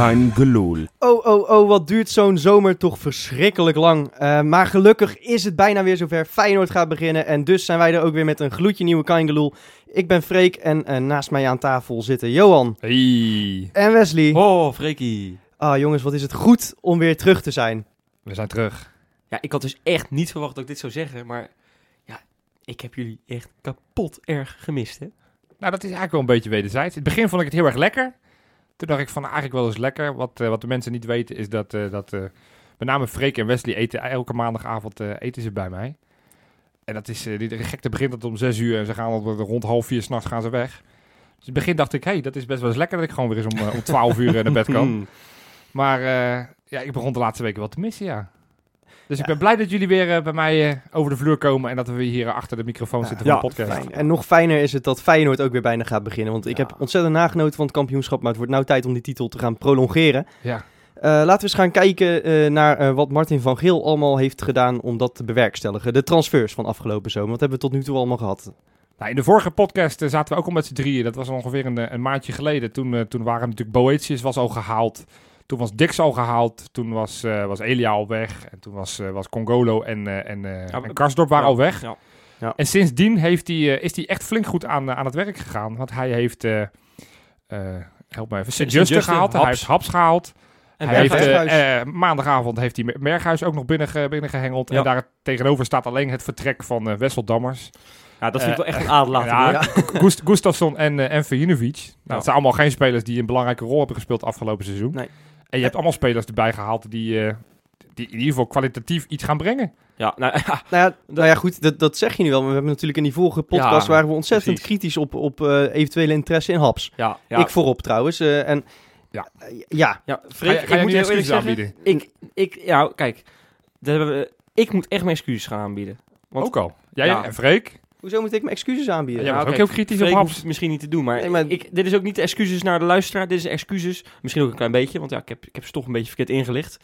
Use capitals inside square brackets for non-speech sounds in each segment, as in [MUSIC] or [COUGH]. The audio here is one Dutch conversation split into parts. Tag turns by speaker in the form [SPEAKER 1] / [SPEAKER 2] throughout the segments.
[SPEAKER 1] Kein gelul.
[SPEAKER 2] Oh, oh, oh, wat duurt zo'n zomer toch verschrikkelijk lang. Eh, maar gelukkig is het bijna weer zover. Feyenoord gaat beginnen en dus zijn wij er ook weer met een gloedje nieuwe Kangeloel. Ik ben Freek en eh, naast mij aan tafel zitten Johan
[SPEAKER 3] Hey.
[SPEAKER 2] en Wesley.
[SPEAKER 3] Oh, Freekie.
[SPEAKER 2] Ah jongens, wat is het goed om weer terug te zijn.
[SPEAKER 3] We zijn terug.
[SPEAKER 4] Ja, ik had dus echt niet verwacht dat ik dit zou zeggen, maar ja, ik heb jullie echt kapot erg gemist, hè?
[SPEAKER 3] Nou, dat is eigenlijk wel een beetje wederzijds. In het begin vond ik het heel erg lekker. Toen dacht ik van eigenlijk wel eens lekker. Wat, eh, wat de mensen niet weten is dat, eh, dat eh, met name Freek en Wesley eten elke maandagavond eten ze bij mij. En dat is, die de gekte begint het om zes uur en ze gaan al rond half vier s'nachts gaan ze weg. Dus in het begin dacht ik, hé, hey, dat is best wel eens lekker dat ik gewoon weer eens om, om twaalf uur naar bed kan. [LAUGHS]
[SPEAKER 4] Hmm.
[SPEAKER 3] Maar ja, ik begon de laatste weken wel te missen, ja. Dus ik ben blij dat jullie weer eh, bij mij eh, over de vloer komen en dat we hier achter de microfoon zitten
[SPEAKER 4] Ja,
[SPEAKER 3] voor de podcast.
[SPEAKER 2] Fijn. En nog fijner is het dat Feyenoord ook weer bijna gaat beginnen. Want ik
[SPEAKER 4] Ja.
[SPEAKER 2] heb ontzettend nagenoten van het kampioenschap, maar het wordt nou tijd om die titel te gaan prolongeren.
[SPEAKER 3] Ja.
[SPEAKER 2] Eh, laten we eens gaan kijken eh, naar eh, wat Martin van Geel allemaal heeft gedaan om dat te bewerkstelligen. De transfers van afgelopen zomer. Wat hebben we tot nu toe allemaal gehad?
[SPEAKER 3] Nou, in de vorige podcast eh, zaten we ook al met z'n drieën. Dat was ongeveer een, eh, een maandje geleden. Toen, eh, toen waren natuurlijk Boetius was al gehaald. Toen was Dix al gehaald. Toen was, eh, was Elia al weg. En toen was, eh, was Congolo en, eh, en,
[SPEAKER 4] Ja,
[SPEAKER 3] en Karsdorp waren
[SPEAKER 4] Ja,
[SPEAKER 3] al weg.
[SPEAKER 4] Ja.
[SPEAKER 3] En sindsdien heeft hij, is hij echt flink goed aan, aan het werk gegaan. Want hij heeft, help me even, Sint-Juste gehaald. Hij heeft Haps gehaald.
[SPEAKER 4] En
[SPEAKER 3] hij heeft, maandagavond heeft hij Berghuis ook nog binnen, ge- binnen gehengeld.
[SPEAKER 4] Ja.
[SPEAKER 3] En daar tegenover staat alleen het vertrek van eh, Wessel Dammers.
[SPEAKER 4] ja, dat vind ik wel echt een adelaar.
[SPEAKER 3] ja, Gust- Gustafsson en, eh en. Nou,
[SPEAKER 4] Ja.
[SPEAKER 3] Het zijn allemaal geen spelers die een belangrijke rol hebben gespeeld afgelopen seizoen.
[SPEAKER 2] Nee.
[SPEAKER 3] En je hebt allemaal spelers erbij gehaald die, eh, die in ieder geval kwalitatief iets gaan brengen.
[SPEAKER 4] Ja, nou [LAUGHS] ja,
[SPEAKER 2] Nou ja, nou ja goed, dat, dat zeg je nu wel. Maar we hebben natuurlijk in die vorige podcast
[SPEAKER 4] Ja,
[SPEAKER 2] waren we ontzettend
[SPEAKER 4] precies.
[SPEAKER 2] kritisch op, op eh, eventuele interesse in Haps.
[SPEAKER 4] ja, ja.
[SPEAKER 2] Ik voorop trouwens. eh, en
[SPEAKER 3] Ja.
[SPEAKER 2] Ja,
[SPEAKER 4] ja,
[SPEAKER 3] Ga
[SPEAKER 4] Freek,
[SPEAKER 3] je, ga
[SPEAKER 4] ik
[SPEAKER 3] je
[SPEAKER 4] moet eerlijk
[SPEAKER 3] excuses
[SPEAKER 4] zeggen,
[SPEAKER 3] aanbieden?
[SPEAKER 4] ik, ik, ja, kijk, dat hebben we, ik moet echt mijn excuses gaan aanbieden. Want-
[SPEAKER 3] ook al. Jij
[SPEAKER 4] Ja.
[SPEAKER 3] en Freek?
[SPEAKER 2] Hoezo moet ik mijn excuses aanbieden?
[SPEAKER 3] Ja, was ook
[SPEAKER 4] kijk,
[SPEAKER 3] heel kritisch op
[SPEAKER 4] Freek
[SPEAKER 3] Haps.
[SPEAKER 4] hoeft het misschien niet te doen, maar,
[SPEAKER 2] Nee, maar-
[SPEAKER 4] Ik, dit is ook niet de excuses naar de luisteraar. Dit is excuses, misschien ook een klein beetje, want ja, ik heb, ik heb ze toch een beetje verkeerd ingelicht.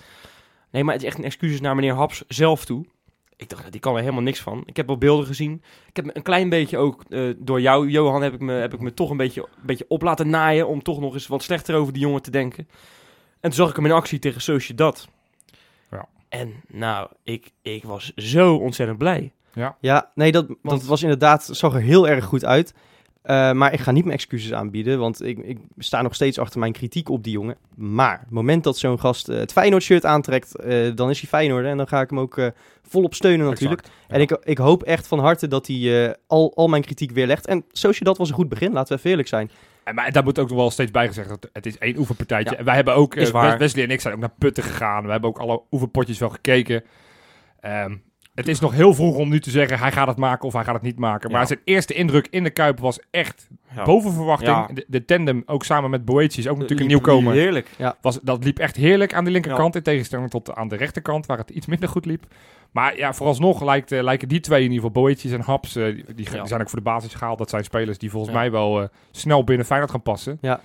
[SPEAKER 4] Nee, maar het is echt een excuses naar meneer Haps zelf toe. Ik dacht, die kan er helemaal niks van. Ik heb wel beelden gezien. Ik heb me een klein beetje ook eh, door jou, Johan, heb ik, me, heb ik me toch een beetje, een beetje op laten naaien om toch nog eens wat slechter over die jongen te denken. En toen zag ik hem in actie tegen Sociedad.
[SPEAKER 3] Ja.
[SPEAKER 4] En nou, ik, ik was zo ontzettend blij.
[SPEAKER 2] Ja, nee, dat, dat was inderdaad, zag er heel erg goed uit. Eh, maar ik ga niet mijn excuses aanbieden, want ik, ik sta nog steeds achter mijn kritiek op die jongen. Maar het moment dat zo'n gast eh, het Feyenoord-shirt aantrekt, eh, dan is hij Feyenoord en dan ga ik hem ook volop steunen natuurlijk.
[SPEAKER 3] Exact.
[SPEAKER 2] En ik, ik hoop echt van harte dat hij al, al mijn kritiek weerlegt. En Sociedad was een goed begin, laten we even eerlijk zijn.
[SPEAKER 3] En, maar daar moet ook nog wel steeds bij gezegd dat het is één oefenpartijtje.
[SPEAKER 4] Ja.
[SPEAKER 3] En wij hebben ook, Wesley en ik zijn ook naar Putten gegaan. We hebben ook alle oefenpotjes wel gekeken. Ehm, het is nog heel vroeg om nu te zeggen, hij gaat het maken of hij gaat het niet maken. Maar
[SPEAKER 4] Ja.
[SPEAKER 3] zijn eerste indruk in de Kuip was echt
[SPEAKER 4] Ja.
[SPEAKER 3] boven verwachting.
[SPEAKER 4] Ja.
[SPEAKER 3] De, de tandem, ook samen met Boetius, ook natuurlijk een nieuwkomer.
[SPEAKER 4] Heerlijk.
[SPEAKER 3] Was, dat liep echt heerlijk aan de linkerkant. In tegenstelling tot aan de rechterkant, waar het iets minder goed liep. Maar ja, vooralsnog lijkt, eh, lijken die twee in ieder geval, Boetius en Haps, eh, die, die
[SPEAKER 4] Ja.
[SPEAKER 3] zijn ook voor de basis gehaald. Dat zijn spelers die volgens
[SPEAKER 4] Ja.
[SPEAKER 3] mij wel eh, snel binnen Feyenoord gaan passen.
[SPEAKER 2] Ja.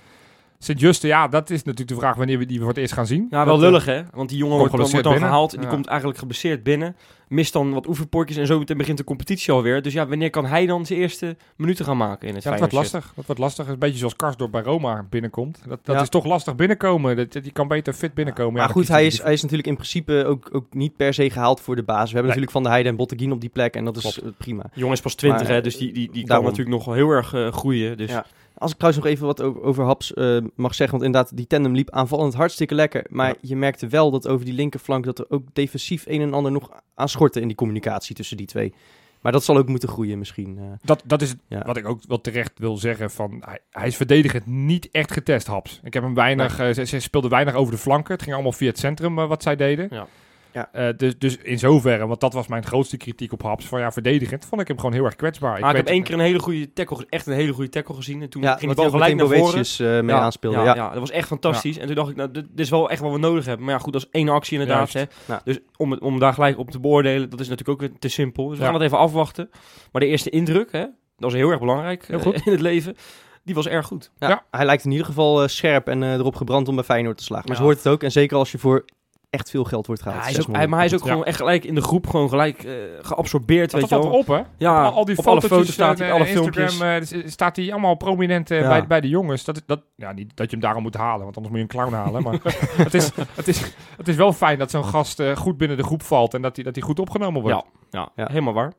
[SPEAKER 3] Sint-Juste, ja, dat is natuurlijk de vraag wanneer we die voor het eerst gaan zien.
[SPEAKER 4] Ja, wel
[SPEAKER 3] Dat, eh,
[SPEAKER 4] lullig hè. Want die jongen wordt, dan- wordt
[SPEAKER 3] geblesseerd
[SPEAKER 4] dan
[SPEAKER 3] binnen.
[SPEAKER 4] gehaald. Die
[SPEAKER 3] Ja.
[SPEAKER 4] komt eigenlijk geblesseerd binnen. Mist dan wat oefenpotjes en zo meteen begint de competitie alweer. Dus ja, wanneer kan hij dan zijn eerste minuten gaan maken in het
[SPEAKER 3] Ja, dat wordt lastig. Dat wordt lastig. Een beetje zoals Karsdorp bij Roma binnenkomt. Dat, dat
[SPEAKER 2] Ja.
[SPEAKER 3] is toch lastig binnenkomen. Dat, die kan beter fit binnenkomen.
[SPEAKER 2] maar
[SPEAKER 3] Ja,
[SPEAKER 2] goed, hij is, hij is natuurlijk in principe ook, ook niet per se gehaald voor de basis. We hebben
[SPEAKER 3] Nee.
[SPEAKER 2] natuurlijk Van der Heijden en Botteguin op die plek en dat is
[SPEAKER 3] Klopt.
[SPEAKER 2] eh, prima.
[SPEAKER 4] shit. Jongen is pas 20
[SPEAKER 2] Maar,
[SPEAKER 4] hè, dus die, die, die kan natuurlijk nog wel heel erg eh, groeien. Dus
[SPEAKER 2] Ja. Als ik trouwens nog even wat over, over Haps eh, mag zeggen, want inderdaad, die tandem liep aanvallend hartstikke lekker. Maar
[SPEAKER 3] Ja.
[SPEAKER 2] je merkte wel dat over die linkerflank, dat er ook defensief een en ander nog aan schortte in die communicatie tussen die twee. Maar dat zal ook moeten groeien misschien. eh.
[SPEAKER 3] Dat, dat is het
[SPEAKER 2] Ja.
[SPEAKER 3] wat ik ook wel terecht wil zeggen. Van, hij, hij is verdedigend niet echt getest, Haps. Ik heb hem weinig... eh, ze, ze speelden weinig over de flanken. Het ging allemaal via het centrum wat zij deden.
[SPEAKER 4] Ja.
[SPEAKER 2] Ja.
[SPEAKER 3] Eh, dus, dus in zoverre, want dat was mijn grootste kritiek op Haps. Van ja, verdedigend vond ik hem gewoon heel erg kwetsbaar.
[SPEAKER 4] maar ik heb
[SPEAKER 3] weet-
[SPEAKER 4] één keer een hele goede tackle, echt een hele goede tackle gezien. En toen
[SPEAKER 2] ja,
[SPEAKER 4] ging
[SPEAKER 2] ook
[SPEAKER 4] wel gelijk naar voren.
[SPEAKER 2] Eh, mee aanspeelde. Ja,
[SPEAKER 4] Ja, ja, dat was echt fantastisch. En toen dacht ik, nou, dit, dit is wel echt wat we nodig hebben. Maar ja, goed, dat is één actie inderdaad. Hè.
[SPEAKER 2] Ja.
[SPEAKER 4] Dus om, het, om daar gelijk op te beoordelen, dat is natuurlijk ook weer te simpel. Dus we
[SPEAKER 3] Ja.
[SPEAKER 4] gaan het even afwachten. Maar de eerste indruk, hè, dat was heel erg belangrijk
[SPEAKER 3] Heel
[SPEAKER 4] eh,
[SPEAKER 3] goed. [LAUGHS]
[SPEAKER 4] in het leven. Die was erg goed.
[SPEAKER 2] Ja,
[SPEAKER 3] Ja.
[SPEAKER 2] Hij lijkt in ieder geval scherp en eh, erop gebrand om bij Feyenoord te slagen. Maar
[SPEAKER 4] Ja.
[SPEAKER 2] ze hoort het ook. En zeker als je voor echt veel geld wordt
[SPEAKER 4] Ja,
[SPEAKER 2] gehaald.
[SPEAKER 4] hij is ook,
[SPEAKER 2] 6
[SPEAKER 4] hij, maar hij is ook
[SPEAKER 3] Ja.
[SPEAKER 4] gewoon echt gelijk in de groep gewoon gelijk eh, geabsorbeerd,
[SPEAKER 3] Dat
[SPEAKER 4] weet je
[SPEAKER 3] valt
[SPEAKER 4] wel.
[SPEAKER 3] op, hè?
[SPEAKER 4] Ja,
[SPEAKER 3] al, al die
[SPEAKER 4] op alle
[SPEAKER 3] foto's
[SPEAKER 4] staat hij, alle
[SPEAKER 3] Instagram
[SPEAKER 4] filmpjes.
[SPEAKER 3] eh, staat hij allemaal prominent eh,
[SPEAKER 4] Ja.
[SPEAKER 3] bij, bij de jongens. Dat, is- dat, ja, niet dat je hem daarom moet halen, want anders moet je een clown halen. Maar [LAUGHS] het, is, het, is, het is wel fijn dat zo'n gast eh, goed binnen de groep valt en dat hij dat hij goed opgenomen wordt.
[SPEAKER 4] Ja, ja,
[SPEAKER 2] Ja.
[SPEAKER 4] helemaal waar.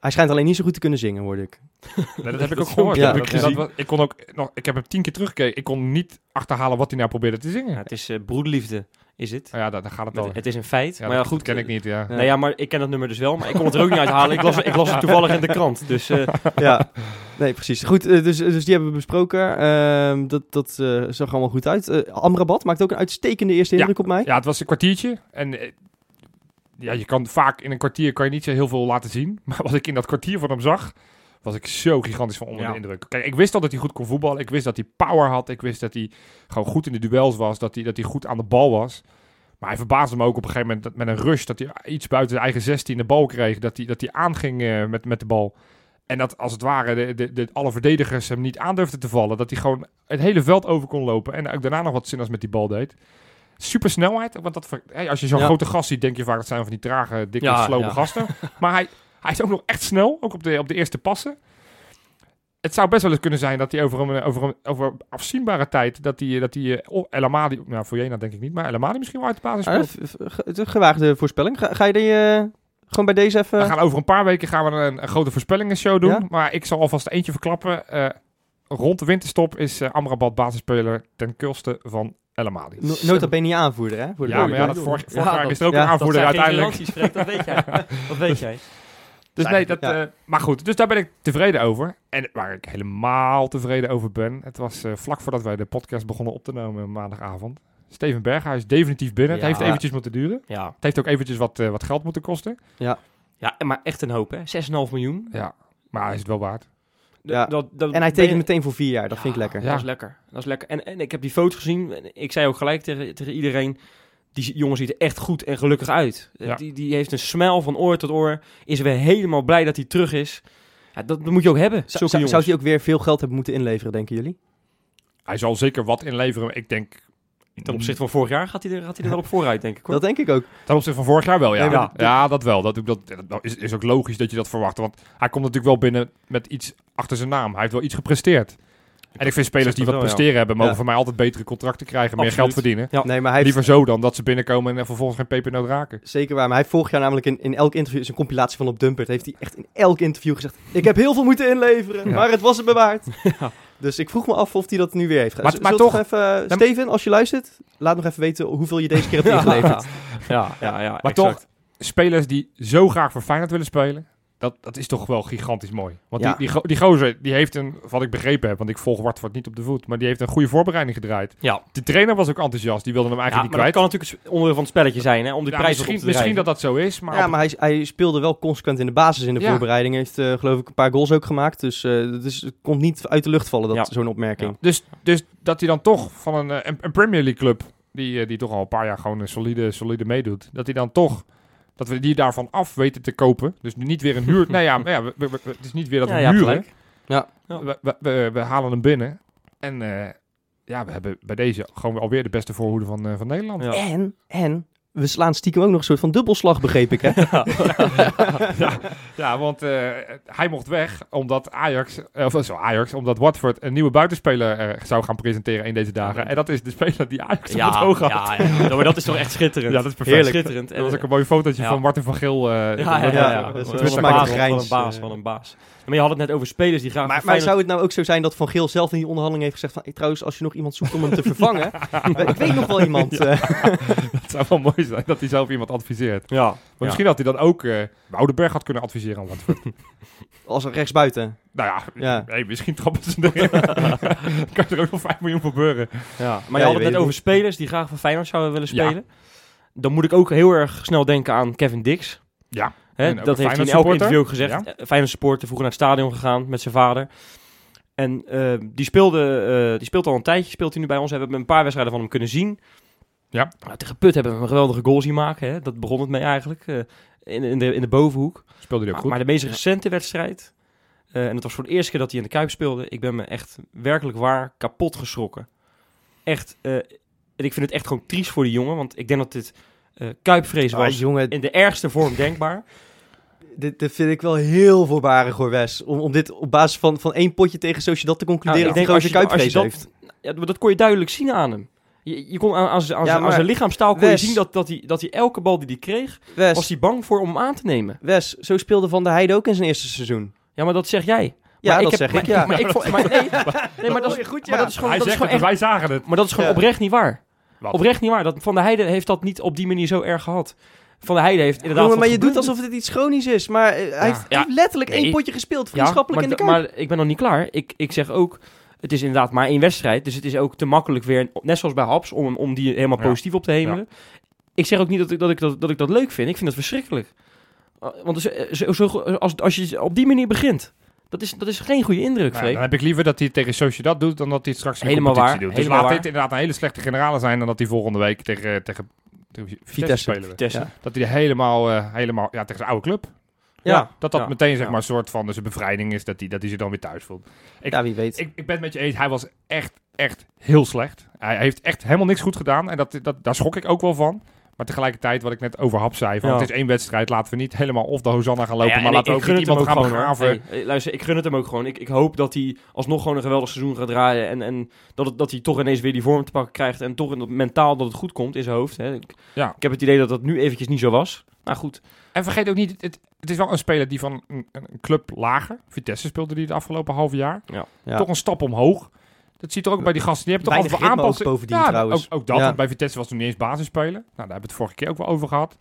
[SPEAKER 2] Hij schijnt alleen niet zo goed te kunnen zingen, hoorde ik.
[SPEAKER 3] Nee, dat heb ik ook gehoord.
[SPEAKER 2] ja,
[SPEAKER 3] Dat-
[SPEAKER 2] heb ik
[SPEAKER 3] dat- kon ook nog, ik heb hem tien keer teruggekeken. Ik kon niet achterhalen wat hij nou probeerde te zingen.
[SPEAKER 4] Ja, het is eh, broederliefde, is het.
[SPEAKER 3] Nou ja, daar, daar gaat het al.
[SPEAKER 4] Het, het is een feit.
[SPEAKER 3] Ja,
[SPEAKER 4] maar ja,
[SPEAKER 3] dat
[SPEAKER 4] goed.
[SPEAKER 3] ken ik niet, ja.
[SPEAKER 4] Nou ja, maar ik ken dat nummer dus wel, maar ik kon het er ook niet uithalen. Ik las, ik las het toevallig in de krant. Dus eh, [LAUGHS]
[SPEAKER 2] ja, nee, precies. Goed, eh, dus, dus die hebben we besproken. Ehm, dat dat eh, zag allemaal goed uit. Eh, Amrabat maakt ook een uitstekende eerste indruk op mij.
[SPEAKER 3] Ja, het was een kwartiertje. En eh, ja, je kan vaak in een kwartier kan je niet zo heel veel laten zien. [LAUGHS] Maar wat ik in dat kwartier van hem zag, was ik zo gigantisch van onder
[SPEAKER 4] Ja.
[SPEAKER 3] de indruk. Kijk, ik wist al dat hij goed kon voetballen. Ik wist dat hij power had. Ik wist dat hij gewoon goed in de duels was. Dat hij, dat hij goed aan de bal was. Maar hij verbaasde me ook op een gegeven moment dat met een rush. Dat hij iets buiten zijn eigen 16 de bal kreeg. Dat hij, dat hij aanging eh, met, met de bal. En dat als het ware de, de, de, alle verdedigers hem niet aandurfden te vallen. Dat hij gewoon het hele veld over kon lopen. En ook daarna nog wat zinnigs met die bal deed. Super snelheid. Want dat, als je zo'n
[SPEAKER 2] Ja.
[SPEAKER 3] grote gast ziet, denk je vaak dat zijn van die trage, dikke,
[SPEAKER 4] Ja,
[SPEAKER 3] slome
[SPEAKER 4] ja.
[SPEAKER 3] gasten. [LAUGHS] Maar hij, hij is ook nog echt snel. Ook op de, op de eerste passen. Het zou best wel eens kunnen zijn dat hij over een, over een over afzienbare tijd. dat hij, dat hij eh, oh, El Amadi. Nou, voor Jena denk ik niet. Maar El Amadi misschien wel uit de basis
[SPEAKER 2] Ah,
[SPEAKER 3] speelt.
[SPEAKER 2] een gewaagde voorspelling. Ga, ga je die eh, gewoon bij deze even...
[SPEAKER 3] We gaan over een paar weken gaan we een, een grote voorspellingenshow doen.
[SPEAKER 2] Ja?
[SPEAKER 3] Maar ik zal alvast eentje verklappen. Eh, rond de winterstop is Amrabat basisspeler ten koste van El Amadi.
[SPEAKER 2] No nota bene niet aanvoerder, hè? Voor de
[SPEAKER 3] Ja, maar ja, dat vorig,
[SPEAKER 4] Ja,
[SPEAKER 3] vorig jaar
[SPEAKER 4] dat-
[SPEAKER 3] is er ook
[SPEAKER 2] ja,
[SPEAKER 3] een aanvoerder
[SPEAKER 4] dat
[SPEAKER 3] uiteindelijk.
[SPEAKER 4] dat weet jij. [LAUGHS] dat weet jij.
[SPEAKER 3] Dus nee, dat,
[SPEAKER 2] Ja.
[SPEAKER 3] eh, maar goed, dus daar ben ik tevreden over. En waar ik helemaal tevreden over ben, het was eh, vlak voordat wij de podcast begonnen op te nemen maandagavond. Steven Berghuis is definitief binnen.
[SPEAKER 4] Ja.
[SPEAKER 3] Het heeft eventjes moeten duren.
[SPEAKER 4] Ja.
[SPEAKER 3] Het heeft ook eventjes wat, eh, wat geld moeten kosten.
[SPEAKER 4] ja, maar echt een hoop, hè? 6,5 miljoen.
[SPEAKER 3] Ja, maar hij is het wel waard.
[SPEAKER 2] Ja.
[SPEAKER 4] Dat, dat,
[SPEAKER 2] En hij
[SPEAKER 4] je-
[SPEAKER 2] tekent meteen voor vier jaar. Dat vind ik lekker.
[SPEAKER 3] Ja.
[SPEAKER 4] Dat is lekker. Dat is lekker. En, en ik heb die foto gezien. En Ik zei ook gelijk tegen, tegen iedereen. Die jongen ziet er echt goed en gelukkig uit. Eh,
[SPEAKER 3] Ja.
[SPEAKER 4] Die, die heeft een smel van oor tot oor. Is weer helemaal blij dat hij terug is. Ja, dat, dat moet je ook hebben.
[SPEAKER 2] Zou, zou, hij ook weer veel geld hebben moeten inleveren, denken jullie?
[SPEAKER 3] Hij zal zeker wat inleveren. Ik denk...
[SPEAKER 4] Ten opzichte van vorig jaar gaat hij er, gaat hij er wel op vooruit, denk ik. Hoor.
[SPEAKER 2] Dat denk ik ook.
[SPEAKER 3] Ten opzichte van vorig jaar wel, ja.
[SPEAKER 2] Nee,
[SPEAKER 3] ja. dat wel. Dat, dat, dat is, is ook logisch dat je dat verwacht. Want hij komt natuurlijk wel binnen met iets achter zijn naam. Hij heeft wel iets gepresteerd. En ik vind spelers die wat
[SPEAKER 4] ja.
[SPEAKER 3] presteren hebben, mogen
[SPEAKER 2] Ja.
[SPEAKER 3] voor mij altijd betere contracten krijgen, meer geld verdienen.
[SPEAKER 4] Ja.
[SPEAKER 2] Nee, maar hij heeft,
[SPEAKER 3] Liever zo dan dat ze binnenkomen en vervolgens geen pepernoot raken.
[SPEAKER 2] Zeker waar, maar hij heeft vorig jaar namelijk in, in elk interview, is een compilatie van op Dumpert, heeft hij echt in elk interview gezegd, ik heb heel veel moeten inleveren,
[SPEAKER 3] Ja.
[SPEAKER 2] maar het was het me waard. [LAUGHS]
[SPEAKER 4] Ja.
[SPEAKER 2] Dus ik vroeg me af of hij dat nu weer heeft gedaan.
[SPEAKER 3] Maar- toch-
[SPEAKER 2] even,
[SPEAKER 3] Dan-
[SPEAKER 2] Steven, als je luistert, laat nog even weten hoeveel je deze keer hebt [LAUGHS] ingeleverd.
[SPEAKER 4] Ja, ja, ja.
[SPEAKER 3] Maar
[SPEAKER 4] exact.
[SPEAKER 3] toch, spelers die zo graag voor Feyenoord willen spelen, dat, dat is toch wel gigantisch mooi. Want
[SPEAKER 2] Ja.
[SPEAKER 3] die, die, die gozer, die heeft een, wat ik begrepen heb, want ik volg Wartvoort niet op de voet, maar die heeft een goede voorbereiding gedraaid.
[SPEAKER 4] Ja.
[SPEAKER 3] De trainer was ook enthousiast, die wilde hem
[SPEAKER 4] Ja,
[SPEAKER 3] eigenlijk
[SPEAKER 4] maar dat
[SPEAKER 3] niet
[SPEAKER 4] kan
[SPEAKER 3] kwijt.
[SPEAKER 4] natuurlijk onderdeel van het spelletje zijn, hè? Om die
[SPEAKER 3] Ja,
[SPEAKER 4] prijs
[SPEAKER 3] misschien
[SPEAKER 4] op te
[SPEAKER 3] misschien dat dat zo is, maar,
[SPEAKER 2] ja,
[SPEAKER 3] op-
[SPEAKER 2] maar hij, hij speelde wel consequent in de basis in de
[SPEAKER 3] Ja.
[SPEAKER 2] voorbereiding. Heeft eh, geloof ik een paar goals ook gemaakt. Dus, eh, dus het komt niet uit de lucht vallen, dat
[SPEAKER 4] Ja.
[SPEAKER 2] zo'n opmerking.
[SPEAKER 3] Dus, dus dat hij dan toch van een, eh, een, een Premier League club, die, die toch al een paar jaar gewoon een solide, solide meedoet, dat hij dan toch, dat we die daarvan af weten te kopen. Dus niet weer een huur. [LAUGHS] nee, ja, maar ja we- we- we- het is niet weer dat
[SPEAKER 4] Ja,
[SPEAKER 3] we
[SPEAKER 4] ja,
[SPEAKER 3] huren.
[SPEAKER 4] Ja.
[SPEAKER 3] We, we, we, we halen hem binnen. En eh, ja, we hebben bij deze gewoon alweer de beste voorhoede van, eh, van Nederland.
[SPEAKER 4] Ja.
[SPEAKER 2] En, en, we slaan stiekem ook nog een soort van dubbelslag, begreep ik, hè? [LAUGHS]
[SPEAKER 3] ja, ja, want eh, hij mocht weg omdat Ajax, eh, of zo Ajax, omdat Watford een nieuwe buitenspeler eh, zou gaan presenteren in deze dagen. En dat is de speler die Ajax op het oog had.
[SPEAKER 4] ja, ja. Ja, maar dat is toch echt schitterend.
[SPEAKER 3] Ja, dat is perfect.
[SPEAKER 2] Heerlijk.
[SPEAKER 4] schitterend.
[SPEAKER 3] Dat was ook een mooi fotootje
[SPEAKER 4] Ja.
[SPEAKER 3] van Martin van Geel. eh,
[SPEAKER 4] Ja, ja,
[SPEAKER 3] dat-
[SPEAKER 4] ja,
[SPEAKER 3] dat-
[SPEAKER 4] ja.
[SPEAKER 2] is
[SPEAKER 4] een baas, wat een baas,
[SPEAKER 2] eh.
[SPEAKER 4] Maar je had het net over spelers die graag
[SPEAKER 2] Maar, maar
[SPEAKER 4] Feyenoord-
[SPEAKER 2] zou het nou ook zo zijn dat Van Geel zelf in die onderhandeling heeft gezegd van... "Hey, trouwens, als je nog iemand zoekt om hem te [LAUGHS] vervangen... ik weet nog wel iemand. eh, [LAUGHS]
[SPEAKER 3] Het zou wel mooi zijn dat hij zelf iemand adviseert. Maar
[SPEAKER 4] Ja. ja.
[SPEAKER 3] misschien had hij dan ook eh Woudenberg had kunnen adviseren aan Watford. [LAUGHS]
[SPEAKER 2] als rechtsbuiten.
[SPEAKER 3] nou ja,
[SPEAKER 2] Ja.
[SPEAKER 3] Hey, misschien trappen ze erin. Dan kan er ook nog 5 miljoen voor beuren.
[SPEAKER 4] Ja, maar
[SPEAKER 2] Ja,
[SPEAKER 4] je had het net over spelers die graag voor Feyenoord zouden willen
[SPEAKER 3] Ja.
[SPEAKER 4] spelen. Dan moet ik ook heel erg snel denken aan Kevin Dix.
[SPEAKER 3] Ja.
[SPEAKER 4] Hè, dat heeft hij in elk
[SPEAKER 3] supporter.
[SPEAKER 4] interview ook gezegd.
[SPEAKER 3] Ja.
[SPEAKER 4] Ja. Feyenoord supporter, vroeger naar het stadion gegaan met zijn vader. En eh, die, speelde, eh, die speelt al een tijdje, speelt hij nu bij ons. We hebben een paar wedstrijden van hem kunnen zien.
[SPEAKER 3] Ja.
[SPEAKER 4] Nou, tegen Put hebben we een geweldige goal zien maken. Hè. Dat begon het mee eigenlijk. eh, in, in, de, in de bovenhoek.
[SPEAKER 3] Speelde hij ook
[SPEAKER 4] Maar,
[SPEAKER 3] goed.
[SPEAKER 4] maar de meest recente wedstrijd, eh, en het was voor de eerste keer dat hij in de Kuip speelde, ik ben me echt werkelijk waar kapot geschrokken. Echt, eh, en ik vind het echt gewoon triest voor die jongen, want ik denk dat dit eh kuipvrees
[SPEAKER 2] Oh,
[SPEAKER 4] was.
[SPEAKER 2] jongen,
[SPEAKER 4] In de ergste vorm [LAUGHS] denkbaar.
[SPEAKER 2] dit, dit vind ik wel heel voorbarig hoor, Wes. Om, om dit op basis van, van één potje tegen Sociedad te concluderen
[SPEAKER 4] Nou, ik
[SPEAKER 2] dat
[SPEAKER 4] denk
[SPEAKER 2] hij
[SPEAKER 4] als je-
[SPEAKER 2] zijn
[SPEAKER 4] als je
[SPEAKER 2] kuipvrees
[SPEAKER 4] dat-
[SPEAKER 2] heeft.
[SPEAKER 4] Ja, maar dat kon je duidelijk zien aan hem. Je, je kon aan, aan, zijn- aan,
[SPEAKER 2] Ja,
[SPEAKER 4] zijn- aan
[SPEAKER 2] maar
[SPEAKER 4] zijn lichaamstaal kon je zien dat, dat, hij, dat hij elke bal die hij kreeg, was hij bang voor om hem aan te nemen.
[SPEAKER 2] Wes, zo speelde Van der Heijden ook in zijn eerste seizoen.
[SPEAKER 4] Ja, maar dat zeg jij.
[SPEAKER 2] Ja,
[SPEAKER 4] Maar
[SPEAKER 2] dat
[SPEAKER 4] heb-
[SPEAKER 2] zeg
[SPEAKER 4] maar,
[SPEAKER 2] ik, ja.
[SPEAKER 4] Maar, ik vond, maar, [LAUGHS] nee, nee, maar dat is,
[SPEAKER 2] goed,
[SPEAKER 4] maar dat is gewoon,
[SPEAKER 3] Hij
[SPEAKER 4] dat is
[SPEAKER 3] zegt
[SPEAKER 4] gewoon
[SPEAKER 3] het,
[SPEAKER 4] echt,
[SPEAKER 3] wij zagen het.
[SPEAKER 4] maar dat is gewoon
[SPEAKER 2] Ja.
[SPEAKER 4] oprecht niet waar.
[SPEAKER 3] Wat?
[SPEAKER 4] Oprecht niet waar. Dat, Van der Heijden heeft dat niet op die manier zo erg gehad. Van der Heijden heeft inderdaad...
[SPEAKER 2] Jongen, maar je doet alsof het iets chronisch is. Maar eh, hij heeft
[SPEAKER 4] Ja.
[SPEAKER 2] letterlijk
[SPEAKER 4] Nee.
[SPEAKER 2] één potje gespeeld, vriendschappelijk
[SPEAKER 4] maar,
[SPEAKER 2] in de Kuip.
[SPEAKER 4] maar ik ben nog niet klaar. Ik, ik zeg ook, het is inderdaad maar één wedstrijd. Dus het is ook te makkelijk weer, net zoals bij Haps, om, om die helemaal positief op te hemelen. Ik zeg ook niet dat ik dat, ik dat, dat ik dat leuk vind. Ik vind dat verschrikkelijk. Uh, Want zo, zo, zo- als, als je op die manier begint, dat is, dat is geen goede indruk,
[SPEAKER 3] Nou,
[SPEAKER 4] Freek.
[SPEAKER 3] dan heb ik liever dat hij tegen Sociedad doet dan dat hij het straks in
[SPEAKER 4] Helemaal
[SPEAKER 3] competitie
[SPEAKER 4] waar,
[SPEAKER 3] doet. Dus
[SPEAKER 4] helemaal
[SPEAKER 3] laat
[SPEAKER 4] waar.
[SPEAKER 3] dit inderdaad een hele slechte generale zijn dan dat hij volgende week tegen, tegen, tegen Vitesse,
[SPEAKER 2] Vitesse.
[SPEAKER 3] spelen.
[SPEAKER 4] Vitesse.
[SPEAKER 2] Ja.
[SPEAKER 3] Dat hij helemaal, eh, helemaal ja, tegen zijn oude club.
[SPEAKER 2] Ja.
[SPEAKER 3] Dat dat
[SPEAKER 4] Ja.
[SPEAKER 3] meteen zeg
[SPEAKER 4] Ja.
[SPEAKER 3] maar een soort van dus een bevrijding is dat hij, dat hij zich dan weer thuis voelt. Ik,
[SPEAKER 2] Ja, wie weet.
[SPEAKER 3] ik, ik ben het met je eens, hij was echt, echt heel slecht. Hij heeft echt helemaal niks goed gedaan en dat, dat, daar schrok ik ook wel van. Maar tegelijkertijd, wat ik net over Hap zei, van
[SPEAKER 4] Ja.
[SPEAKER 3] het is één wedstrijd, laten we niet helemaal of de Hosanna gaan lopen,
[SPEAKER 4] Ja,
[SPEAKER 3] maar laten we ook niet iemand gaan begraven.
[SPEAKER 4] Hey, luister, ik gun het hem ook gewoon. Ik, ik hoop dat hij alsnog gewoon een geweldig seizoen gaat draaien. En, en dat, het, dat hij toch ineens weer die vorm te pakken krijgt. En toch in dat mentaal dat het goed komt in zijn hoofd. Hè. Ik,
[SPEAKER 3] Ja.
[SPEAKER 4] ik heb het idee dat dat nu eventjes niet zo was. Maar goed.
[SPEAKER 3] En vergeet ook niet, het, het is wel een speler die van een, een club lager, Vitesse speelde die het afgelopen half jaar,
[SPEAKER 2] Ja.
[SPEAKER 3] toch een stap omhoog. Dat ziet er ook bij die gasten. Die hebben toch altijd wel
[SPEAKER 2] ritme ook
[SPEAKER 3] aanpassing.
[SPEAKER 2] bovendien
[SPEAKER 3] ja,
[SPEAKER 2] trouwens.
[SPEAKER 3] Ook, ook dat.
[SPEAKER 2] Ja.
[SPEAKER 3] want bij Vitesse was toen niet eens basisspeler. Nou, daar hebben we het vorige keer ook wel over gehad.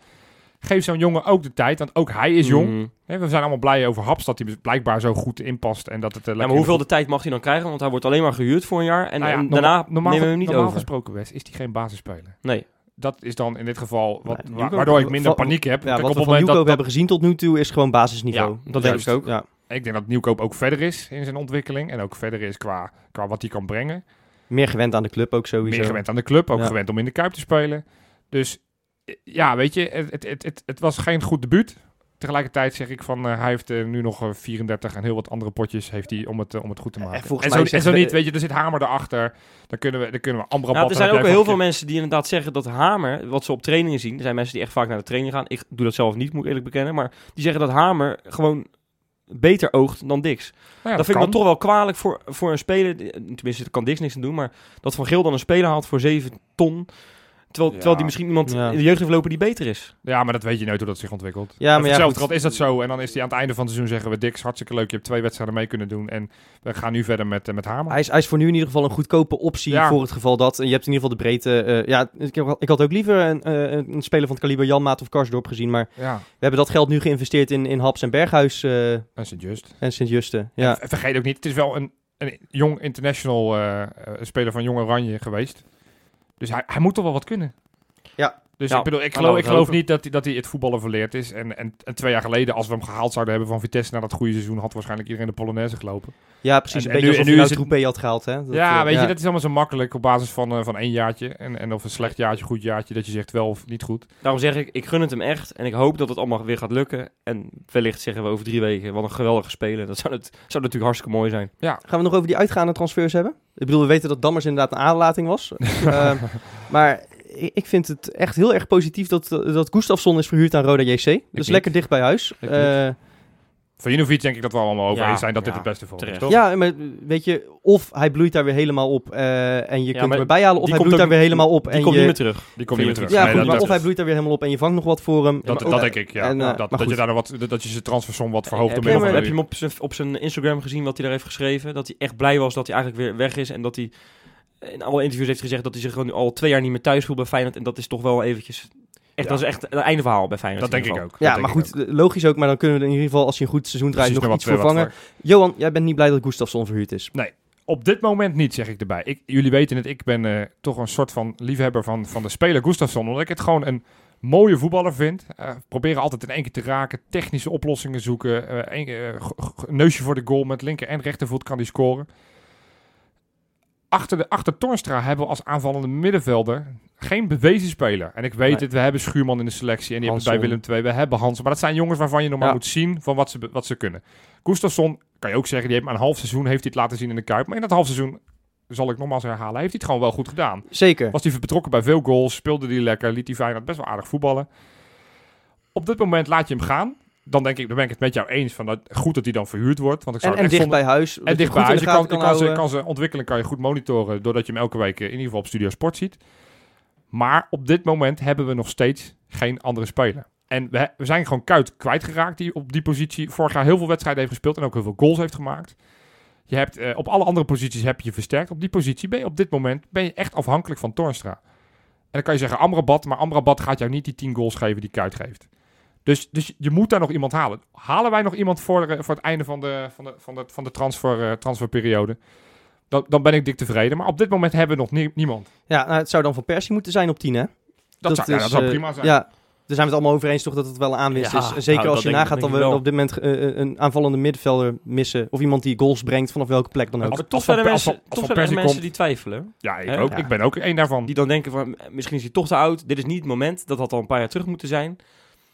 [SPEAKER 3] Geef zo'n jongen ook de tijd, want ook hij is jong.
[SPEAKER 4] Mm.
[SPEAKER 3] We zijn allemaal blij over Haps dat hij blijkbaar zo goed inpast en dat het uh,
[SPEAKER 4] Ja, maar hoeveel de tijd mag hij dan krijgen? Want hij wordt alleen maar gehuurd voor een jaar. En,
[SPEAKER 3] Nou ja,
[SPEAKER 4] en
[SPEAKER 3] norma-
[SPEAKER 4] daarna
[SPEAKER 3] normaal,
[SPEAKER 4] nemen we hem niet
[SPEAKER 3] normaal
[SPEAKER 4] over.
[SPEAKER 3] gesproken, Wes, is hij geen basisspeler.
[SPEAKER 4] Nee.
[SPEAKER 3] Dat is dan in dit geval wat, waardoor ik minder paniek heb.
[SPEAKER 2] Ja,
[SPEAKER 3] Kijk,
[SPEAKER 2] wat
[SPEAKER 3] op
[SPEAKER 2] we van
[SPEAKER 3] dat,
[SPEAKER 2] hebben gezien tot nu toe is gewoon basisniveau.
[SPEAKER 4] Ja, dat denk ik ook.
[SPEAKER 2] Ja.
[SPEAKER 3] Ik denk dat Nieuwkoop ook verder is in zijn ontwikkeling. En ook verder is qua, qua wat hij kan brengen.
[SPEAKER 2] Meer gewend aan de club ook sowieso.
[SPEAKER 3] Meer gewend aan de club, ook
[SPEAKER 2] Ja.
[SPEAKER 3] gewend om in de Kuip te spelen. Dus eh, ja, weet je, het, het, het, het, het was geen goed debuut. Tegelijkertijd zeg ik van, eh, hij heeft eh, nu nog eh, 34 en heel wat andere potjes heeft hij om het, om het goed te maken. en, zo, en zo niet, weet je, er zit Hamer erachter. Dan kunnen we, dan kunnen we Amrabat...
[SPEAKER 4] Nou, er zijn ook heel veel mensen die inderdaad zeggen dat Hamer, wat ze op trainingen zien, er zijn mensen die echt vaak naar de training gaan. Ik doe dat zelf niet, moet ik eerlijk bekennen. Maar die zeggen dat Hamer gewoon beter oogt dan Dix.
[SPEAKER 3] Nou ja,
[SPEAKER 4] dat vind ik dan toch wel kwalijk voor, voor een speler. Tenminste, daar kan Dix niks aan doen. Maar dat Van Geel dan een speler haalt voor 7 ton. Terwijl,
[SPEAKER 3] Ja.
[SPEAKER 4] terwijl die misschien iemand
[SPEAKER 2] Ja.
[SPEAKER 4] in de jeugd heeft lopen die beter is.
[SPEAKER 3] Ja, maar dat weet je nooit hoe dat zich ontwikkelt.
[SPEAKER 2] Ja, maar
[SPEAKER 3] hetzelfde
[SPEAKER 2] goed.
[SPEAKER 3] is dat zo. En dan is hij aan het einde van het seizoen zeggen we... Dix, hartstikke leuk, je hebt twee wedstrijden mee kunnen doen. En we gaan nu verder met, eh, met Hamer.
[SPEAKER 2] Hij is, hij is voor nu in ieder geval een goedkope optie
[SPEAKER 3] Ja.
[SPEAKER 2] voor het geval dat. En je hebt in ieder geval de breedte. eh, ja, ik, ik had ook liever een, eh, een speler van het kaliber Jan Maat of Karsdorp gezien. Maar
[SPEAKER 3] Ja,
[SPEAKER 2] we hebben dat geld nu geïnvesteerd in, in Haps en Berghuis eh,
[SPEAKER 3] dat is het just.
[SPEAKER 2] en Sint-Juste. Ja.
[SPEAKER 3] En vergeet ook niet, het is wel een, een jong international eh, eh, speler van Jong Oranje geweest. Dus hij, hij moet toch wel wat kunnen.
[SPEAKER 2] Ja.
[SPEAKER 3] Dus
[SPEAKER 4] Ja,
[SPEAKER 3] ik bedoel, ik geloof, ik geloof niet dat hij, dat hij het voetballen verleerd is. En, en, en twee jaar geleden, als we hem gehaald zouden hebben van Vitesse na dat goede seizoen, had waarschijnlijk iedereen de Polonaise gelopen.
[SPEAKER 2] ja, precies.
[SPEAKER 3] En-
[SPEAKER 2] een
[SPEAKER 3] en
[SPEAKER 2] beetje
[SPEAKER 3] nu-
[SPEAKER 2] alsof
[SPEAKER 3] en
[SPEAKER 2] je
[SPEAKER 3] nu
[SPEAKER 2] nou
[SPEAKER 3] is het-
[SPEAKER 2] Troepé had gehaald. Hè? Dat,
[SPEAKER 3] ja,
[SPEAKER 2] eh,
[SPEAKER 3] weet je, dat is allemaal zo makkelijk op basis van, eh, van één jaartje. En, en of een slecht jaartje, goed jaartje, dat je zegt wel of niet goed.
[SPEAKER 4] Daarom zeg ik, ik gun het hem echt. En ik hoop dat het allemaal weer gaat lukken. En wellicht zeggen we over drie weken, wat een geweldige speler. Dat zou, het, zou natuurlijk hartstikke mooi zijn.
[SPEAKER 2] Gaan we nog over die uitgaande transfers hebben? Ik bedoel, we weten dat Dammers inderdaad een aanlating was. [LAUGHS] Ehm, maar ik ik vind het echt heel erg positief dat, dat Gustafsson is verhuurd aan Roda JC. Dus
[SPEAKER 3] niet.
[SPEAKER 2] lekker dicht bij huis. Eh,
[SPEAKER 3] Van denk ik dat we allemaal over
[SPEAKER 4] Ja,
[SPEAKER 3] eens zijn dat dit het beste voor hem is, toch?
[SPEAKER 2] ja, maar weet je, of hij bloeit daar weer helemaal op eh, en je kunt hem erbij halen, of hij
[SPEAKER 4] komt
[SPEAKER 2] bloeit daar weer helemaal op
[SPEAKER 4] Die
[SPEAKER 2] en
[SPEAKER 4] komt
[SPEAKER 2] je...
[SPEAKER 4] niet meer terug.
[SPEAKER 3] Die komt niet meer terug.
[SPEAKER 2] Ja,
[SPEAKER 3] Nee,
[SPEAKER 2] goed,
[SPEAKER 3] dat-
[SPEAKER 2] maar
[SPEAKER 3] dat-
[SPEAKER 2] of hij bloeit daar weer helemaal op en je vangt nog wat voor hem.
[SPEAKER 3] Dat,
[SPEAKER 2] Maar
[SPEAKER 3] dat denk ik, ja.
[SPEAKER 2] en, eh,
[SPEAKER 3] dat, dat, je daar nog wat, dat je zijn transfersom wat verhoogt.
[SPEAKER 4] heb, heb je hem op zijn Instagram gezien wat hij daar heeft geschreven? Dat hij echt blij was dat hij eigenlijk weer weg is. En dat hij in alle interviews heeft gezegd dat hij zich gewoon al twee jaar niet meer thuis voelt bij Feyenoord. En dat is toch wel eventjes... Echt,
[SPEAKER 3] Ja.
[SPEAKER 4] Dat is echt het einde verhaal bij Feyenoord.
[SPEAKER 3] Dat denk ik ook.
[SPEAKER 2] Ja, maar goed, logisch ook. Maar dan kunnen we in ieder geval, als je een goed seizoen draait,
[SPEAKER 3] Precies,
[SPEAKER 2] nog iets
[SPEAKER 3] wat,
[SPEAKER 2] voor
[SPEAKER 3] eh, wat
[SPEAKER 2] vangen. Johan, jij bent niet blij dat Gustafsson verhuurd is.
[SPEAKER 3] Op dit moment niet, zeg ik erbij. Ik, jullie weten het, ik ben eh, toch een soort van liefhebber van, van de speler Gustafsson. Omdat ik het gewoon een mooie voetballer vind. Eh proberen altijd in één keer te raken. Technische oplossingen zoeken. eh, g- neusje voor de goal. Met linker en rechtervoet kan hij scoren. Achter, de, achter Tornstra hebben we als aanvallende middenvelder geen bewezen speler. En ik weet
[SPEAKER 4] Nee.
[SPEAKER 3] het, we hebben Schuurman in de selectie. En die hebben bij. Willem II. We hebben Hansen. Maar dat zijn jongens waarvan je nog maar
[SPEAKER 2] Ja.
[SPEAKER 3] moet zien van wat ze, wat ze kunnen. Gustafsson kan je ook zeggen, die heeft maar een half seizoen heeft hij het laten zien in de Kuip. Maar in dat half seizoen zal ik nogmaals herhalen, heeft hij het gewoon wel goed gedaan.
[SPEAKER 2] Zeker.
[SPEAKER 3] Was hij betrokken bij veel goals, speelde hij lekker, liet hij Feyenoord best wel aardig voetballen. Op dit moment laat je hem gaan. Dan denk ik, dan ben ik het met jou eens van dat goed dat hij dan verhuurd wordt. Want ik zou
[SPEAKER 2] En, dicht bij huis.
[SPEAKER 3] en dicht bij huis. Je kan, kan, zijn,
[SPEAKER 2] houden.
[SPEAKER 3] kan ontwikkeling kan je goed monitoren doordat je hem elke week eh, in ieder geval op Studio Sport ziet. Maar op dit moment hebben we nog steeds geen andere speler. En we, we zijn gewoon Kuit kwijtgeraakt die op die positie vorig jaar heel veel wedstrijden heeft gespeeld en ook heel veel goals heeft gemaakt. Je hebt eh, op alle andere posities heb je je versterkt. Op die positie ben je op dit moment ben je echt afhankelijk van Toornstra. En dan kan je zeggen Amrabat, maar Amrabat gaat jou niet die 10 goals geven die Kuit geeft. Dus, dus je moet daar nog iemand halen. Halen wij nog iemand voor, eh, voor het einde van de, van de, van de, van de transfer, eh, transferperiode? Dan, dan ben ik dik tevreden. Maar op dit moment hebben we nog nie- niemand.
[SPEAKER 2] Ja, nou, het zou dan van Persie moeten zijn op 10, hè?
[SPEAKER 3] Dat, zou, ja, dat zou
[SPEAKER 2] eh,
[SPEAKER 3] prima zijn.
[SPEAKER 2] Ja, daar zijn we het allemaal over eens toch dat het wel een aanwinst
[SPEAKER 4] Ja,
[SPEAKER 2] is. En Zeker
[SPEAKER 4] nou,
[SPEAKER 2] als je nagaat dat we op dit moment een aanvallende middenvelder missen. Of iemand die goals brengt vanaf welke plek dan ook.
[SPEAKER 4] Maar toch zijn er mensen, toch zijn er mensen
[SPEAKER 3] komt-
[SPEAKER 4] die twijfelen.
[SPEAKER 3] Ja, ik,
[SPEAKER 4] Hè?
[SPEAKER 3] ook,
[SPEAKER 2] Ja.
[SPEAKER 3] ik ben ook één daarvan.
[SPEAKER 4] Die dan denken van, misschien is hij toch te oud. Dit is niet het moment. Dat had al een paar jaar terug moeten zijn.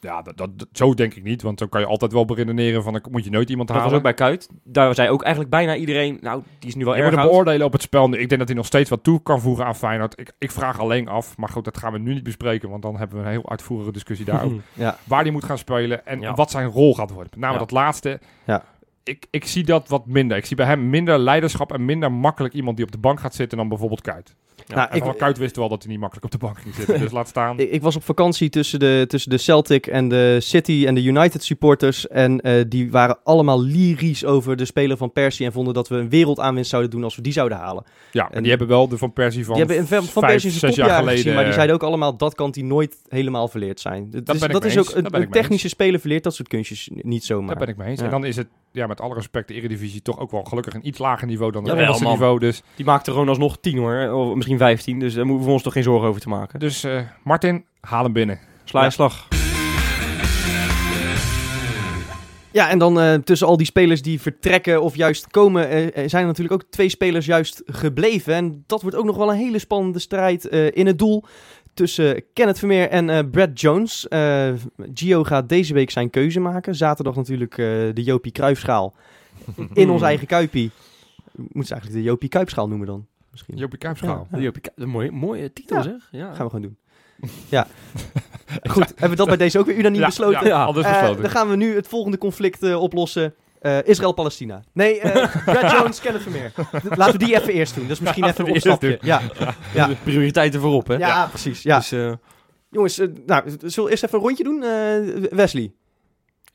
[SPEAKER 3] Ja, dat, zo denk ik niet. Want dan kan je altijd wel beredeneren van... dan moet je nooit iemand
[SPEAKER 4] Dat was
[SPEAKER 3] halen.
[SPEAKER 4] ook bij Kuit. Daar zei ook eigenlijk bijna iedereen, nou, die is nu wel
[SPEAKER 3] Je
[SPEAKER 4] erg
[SPEAKER 3] hem
[SPEAKER 4] oud.
[SPEAKER 3] beoordelen op het spel. Ik denk dat hij nog steeds wat toe kan voegen aan Feyenoord. Ik, ik vraag alleen af, maar goed, dat gaan we nu niet bespreken. Want dan hebben we een heel uitvoerige discussie [LAUGHS] daarover.
[SPEAKER 2] Ja.
[SPEAKER 3] waar hij moet gaan spelen en
[SPEAKER 4] Ja.
[SPEAKER 3] wat zijn rol gaat worden. Met name dat laatste.
[SPEAKER 2] Ja.
[SPEAKER 3] Ik, ik zie dat wat minder. Ik zie bij hem minder leiderschap en minder makkelijk iemand die op de bank gaat zitten dan bijvoorbeeld Kuit.
[SPEAKER 2] Nou,
[SPEAKER 3] En
[SPEAKER 2] ik,
[SPEAKER 3] van Kuit wist wel dat hij niet makkelijk op de bank ging zitten. dus [LAUGHS] laat staan.
[SPEAKER 2] ik, ik was op vakantie tussen de, tussen de Celtic en de City en de United supporters. En eh, die waren allemaal lyrisch over de speler van Persie. En vonden dat we een wereldaanwinst zouden doen als we die zouden halen.
[SPEAKER 3] Ja, en
[SPEAKER 2] En-
[SPEAKER 3] die hebben wel de Van Persie van
[SPEAKER 2] die hebben Van van
[SPEAKER 3] vijf,
[SPEAKER 2] Persie
[SPEAKER 3] zes jaar geleden.
[SPEAKER 2] gezien. Maar die zeiden ook allemaal, dat kan hij nooit helemaal verleerd zijn. Dat,
[SPEAKER 3] ben
[SPEAKER 2] is,
[SPEAKER 3] ik
[SPEAKER 2] dat is ook een, technische speler verleert dat soort kunstjes niet zomaar.
[SPEAKER 3] Daar ben ik mee eens.
[SPEAKER 2] Ja.
[SPEAKER 3] En dan is het, ja, met alle respect, de Eredivisie toch ook wel gelukkig een iets lager niveau dan het
[SPEAKER 4] man.
[SPEAKER 3] niveau. Dus,
[SPEAKER 4] Die maakte gewoon alsnog 10 hoor. Of misschien 15. Dus daar moeten we ons toch geen zorgen over te maken.
[SPEAKER 3] dus eh, Martin, haal hem binnen.
[SPEAKER 4] Sla je
[SPEAKER 2] Ja.
[SPEAKER 4] slag.
[SPEAKER 2] Ja, en dan eh, tussen al die spelers die vertrekken of juist komen, eh, eh, zijn er natuurlijk ook twee spelers juist gebleven. En dat wordt ook nog wel een hele spannende strijd eh, in het doel tussen Kenneth Vermeer en eh, Brad Jones. Eh, Gio gaat deze week zijn keuze maken. Zaterdag natuurlijk eh, de Jopie Kruifschaal in ons eigen Kuipie. Moeten ze eigenlijk de Jopie Kuipschaal noemen dan? Misschien.
[SPEAKER 3] Jopie Kuipschaal.
[SPEAKER 2] Ja.
[SPEAKER 4] Een mooie, mooie titel
[SPEAKER 2] Ja.
[SPEAKER 4] zeg. Ja.
[SPEAKER 2] Gaan we gewoon doen. [LAUGHS] Ja. Goed, hebben we dat bij deze ook weer unaniem besloten?
[SPEAKER 3] Ja,
[SPEAKER 2] Eh,
[SPEAKER 3] besloten.
[SPEAKER 2] dan gaan we nu het volgende conflict oplossen. Eh, Israël-Palestina. Nee, eh [LAUGHS] Brad Jones, Kenneth Vermeer. Laten we die even eerst doen. Dat is misschien even een opstapje. Ja, ja.
[SPEAKER 4] De prioriteiten voorop hè.
[SPEAKER 2] ja, precies. Ja.
[SPEAKER 4] Dus eh,
[SPEAKER 2] Jongens, nou, zullen we eerst even een rondje doen? Eh, Wesley.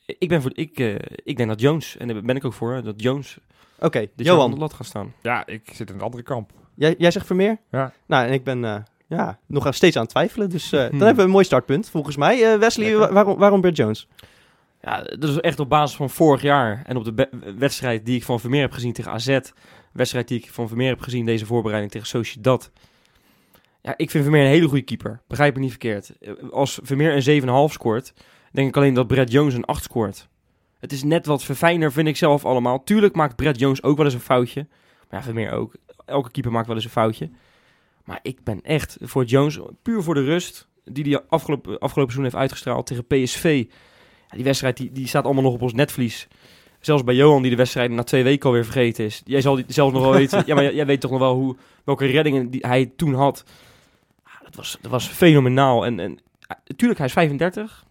[SPEAKER 4] ik, ben voor, ik, eh, ik denk dat Jones, en daar ben ik ook voor, dat Jones
[SPEAKER 2] Oké,
[SPEAKER 4] jaar aan de
[SPEAKER 2] Johan.
[SPEAKER 4] lat gaat staan.
[SPEAKER 3] Ja, ik zit in het andere kamp.
[SPEAKER 2] Jij, jij zegt Vermeer?
[SPEAKER 3] Ja.
[SPEAKER 2] Nou, en ik ben eh, ja, nog steeds aan het twijfelen. Dus eh, dan
[SPEAKER 4] Hmm.
[SPEAKER 2] hebben we een mooi startpunt, volgens mij. Eh, Wesley, wa- waarom, waarom Brad Jones?
[SPEAKER 4] Ja, dat is echt op basis van vorig jaar en op de wedstrijd die ik van Vermeer heb gezien tegen AZ. Wedstrijd die ik van Vermeer heb gezien deze voorbereiding tegen Sociedad. Ja, ik vind Vermeer een hele goede keeper. Begrijp me niet verkeerd. Als Vermeer een 7,5 scoort, denk ik alleen dat Brad Jones een 8 scoort. Het is net wat verfijner, vind ik zelf allemaal. Tuurlijk maakt Brad Jones ook wel eens een foutje. Maar ja, Vermeer ook. Elke keeper maakt wel eens een foutje. Maar ik ben echt voor Jones, puur voor de rust, die hij afgelopen, afgelopen seizoen heeft uitgestraald tegen PSV. Die wedstrijd die, die staat allemaal nog op ons netvlies. Zelfs bij Johan, die de wedstrijd na twee weken alweer vergeten is. Jij zal die zelfs nog wel [LAUGHS] weten. Ja, maar jij, weet toch nog wel hoe, welke reddingen die hij toen had. Ah, dat, was, dat was fenomenaal. En, en ah, natuurlijk, hij is 35.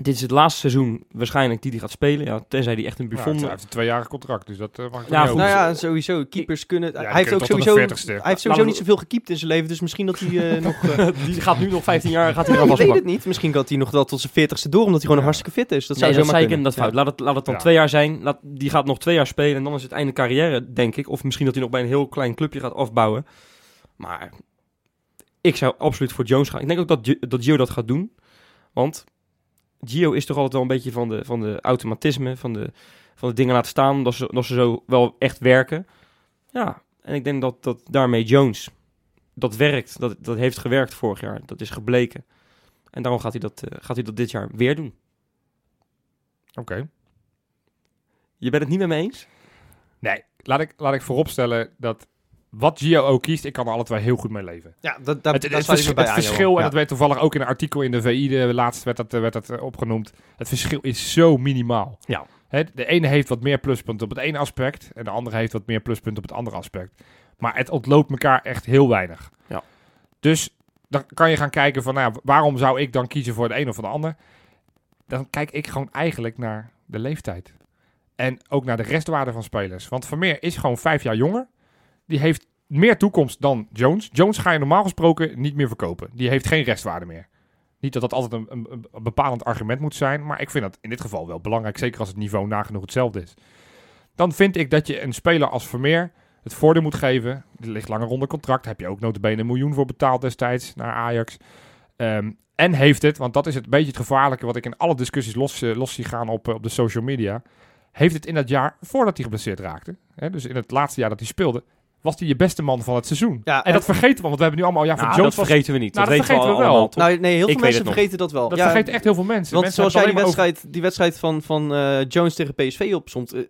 [SPEAKER 4] Dit is het laatste seizoen waarschijnlijk die hij gaat spelen. Ja, tenzij hij echt een
[SPEAKER 3] Ja, hij
[SPEAKER 4] Buffon...
[SPEAKER 3] heeft een tweejarig contract, dus dat uh, mag ik
[SPEAKER 4] Ja,
[SPEAKER 3] niet.
[SPEAKER 2] Nou ja, sowieso. Keepers kunnen... hij heeft ook sowieso,
[SPEAKER 3] 40ste.
[SPEAKER 2] hij heeft sowieso niet zoveel gekiept in zijn leven. Dus misschien dat hij eh, [LAUGHS] nog... eh,
[SPEAKER 4] die gaat nu nog 15 jaar gaat hij
[SPEAKER 2] Ja,
[SPEAKER 4] al
[SPEAKER 2] weet het niet. Misschien gaat hij nog wel tot zijn veertigste door, omdat hij gewoon nog hartstikke fit is. Dat
[SPEAKER 4] nee,
[SPEAKER 2] zou
[SPEAKER 4] dat zei ik
[SPEAKER 2] kunnen.
[SPEAKER 4] inderdaad fout. Laat het, laat het dan
[SPEAKER 3] Ja.
[SPEAKER 4] twee jaar zijn. Laat, die gaat nog twee jaar spelen en dan is het einde carrière, denk ik. Of misschien dat hij nog bij een heel klein clubje gaat afbouwen. Maar ik zou absoluut voor Jones gaan. Ik denk ook dat, dat Gio dat gaat doen. Want Gio is toch altijd wel een beetje van de, van de automatisme, van de, van de dingen laten staan, dat ze, dat ze zo wel echt werken. Ja, en ik denk dat, dat daarmee Jones, dat werkt, dat, dat heeft gewerkt vorig jaar. Dat is gebleken. En daarom gaat hij dat, eh, gaat hij dat dit jaar weer doen.
[SPEAKER 3] Oké.
[SPEAKER 4] Je bent het niet met me eens?
[SPEAKER 3] Nee, laat ik, laat ik vooropstellen dat wat Gio ook kiest, ik kan er alle twee heel goed mee leven.
[SPEAKER 2] Ja, dat, dat,
[SPEAKER 3] het
[SPEAKER 2] dat
[SPEAKER 3] het, vers- het
[SPEAKER 2] aan,
[SPEAKER 3] verschil, en dat werd toevallig ook in een artikel in de VI, de laatst werd dat, eh, werd dat eh, opgenoemd. Het verschil is zo minimaal.
[SPEAKER 4] Ja.
[SPEAKER 3] Hè, de ene heeft wat meer pluspunten op het ene aspect en de andere heeft wat meer pluspunten op het andere aspect. Maar het ontloopt elkaar echt heel weinig.
[SPEAKER 4] Ja.
[SPEAKER 3] Dus dan kan je gaan kijken van, nou, waarom zou ik dan kiezen voor de een of de ander? Dan kijk ik gewoon eigenlijk naar de leeftijd. En ook naar de restwaarde van spelers. Want Vermeer is gewoon vijf jaar jonger. Die heeft meer toekomst dan Jones. Jones ga je normaal gesproken niet meer verkopen. Die heeft geen restwaarde meer. Niet dat dat altijd een, een, een bepalend argument moet zijn. Maar ik vind dat in dit geval wel belangrijk. Zeker als het niveau nagenoeg hetzelfde is. Dan vind ik dat je een speler als Vermeer het voordeel moet geven. Er ligt langer onder contract. Heb je ook notabene een miljoen voor betaald destijds naar Ajax. Ehm, en heeft het, want dat is het beetje het gevaarlijke wat ik in alle discussies los, eh, los zie gaan op, eh, op de social media. Heeft het in dat jaar voordat hij geblesseerd raakte, hè, dus in het laatste jaar dat hij speelde, was hij je beste man van het seizoen.
[SPEAKER 2] Ja,
[SPEAKER 3] en,
[SPEAKER 2] en-
[SPEAKER 3] dat vergeten we, want we hebben nu allemaal, ja, van
[SPEAKER 4] Nou,
[SPEAKER 3] Jones
[SPEAKER 4] dat
[SPEAKER 3] was...
[SPEAKER 4] vergeten we niet.
[SPEAKER 3] Nou,
[SPEAKER 4] dat,
[SPEAKER 3] vergeten we
[SPEAKER 4] allemaal,
[SPEAKER 3] wel.
[SPEAKER 4] toch?
[SPEAKER 2] Nou, nee, heel veel mensen vergeten dat wel.
[SPEAKER 3] Dat
[SPEAKER 2] ja,
[SPEAKER 3] vergeten echt heel veel mensen.
[SPEAKER 2] Want
[SPEAKER 3] mensen
[SPEAKER 2] zoals jij die
[SPEAKER 3] alleen
[SPEAKER 2] wedstrijd, die wedstrijd van, van eh, Jones tegen PSV opzond, eh,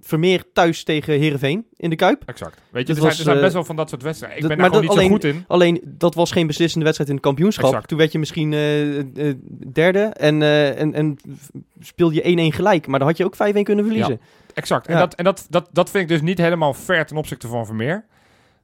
[SPEAKER 2] Vermeer thuis tegen Herenveen in de Kuip.
[SPEAKER 3] Exact. Weet je,
[SPEAKER 2] Dat
[SPEAKER 3] er zijn,
[SPEAKER 2] was,
[SPEAKER 3] er zijn
[SPEAKER 2] eh,
[SPEAKER 3] best wel van dat soort wedstrijden. Ik ben daar gewoon niet
[SPEAKER 2] dat
[SPEAKER 3] zo goed in.
[SPEAKER 2] Alleen dat was geen beslissende wedstrijd in het kampioenschap.
[SPEAKER 3] Exact.
[SPEAKER 2] Toen werd je misschien derde en, eh, en, en speelde je 1-1 gelijk. Maar dan had je ook 5-1 kunnen verliezen.
[SPEAKER 3] Exact. En,
[SPEAKER 2] Ja.
[SPEAKER 3] dat, en dat, dat, dat vind ik dus niet helemaal fair ten opzichte van Vermeer.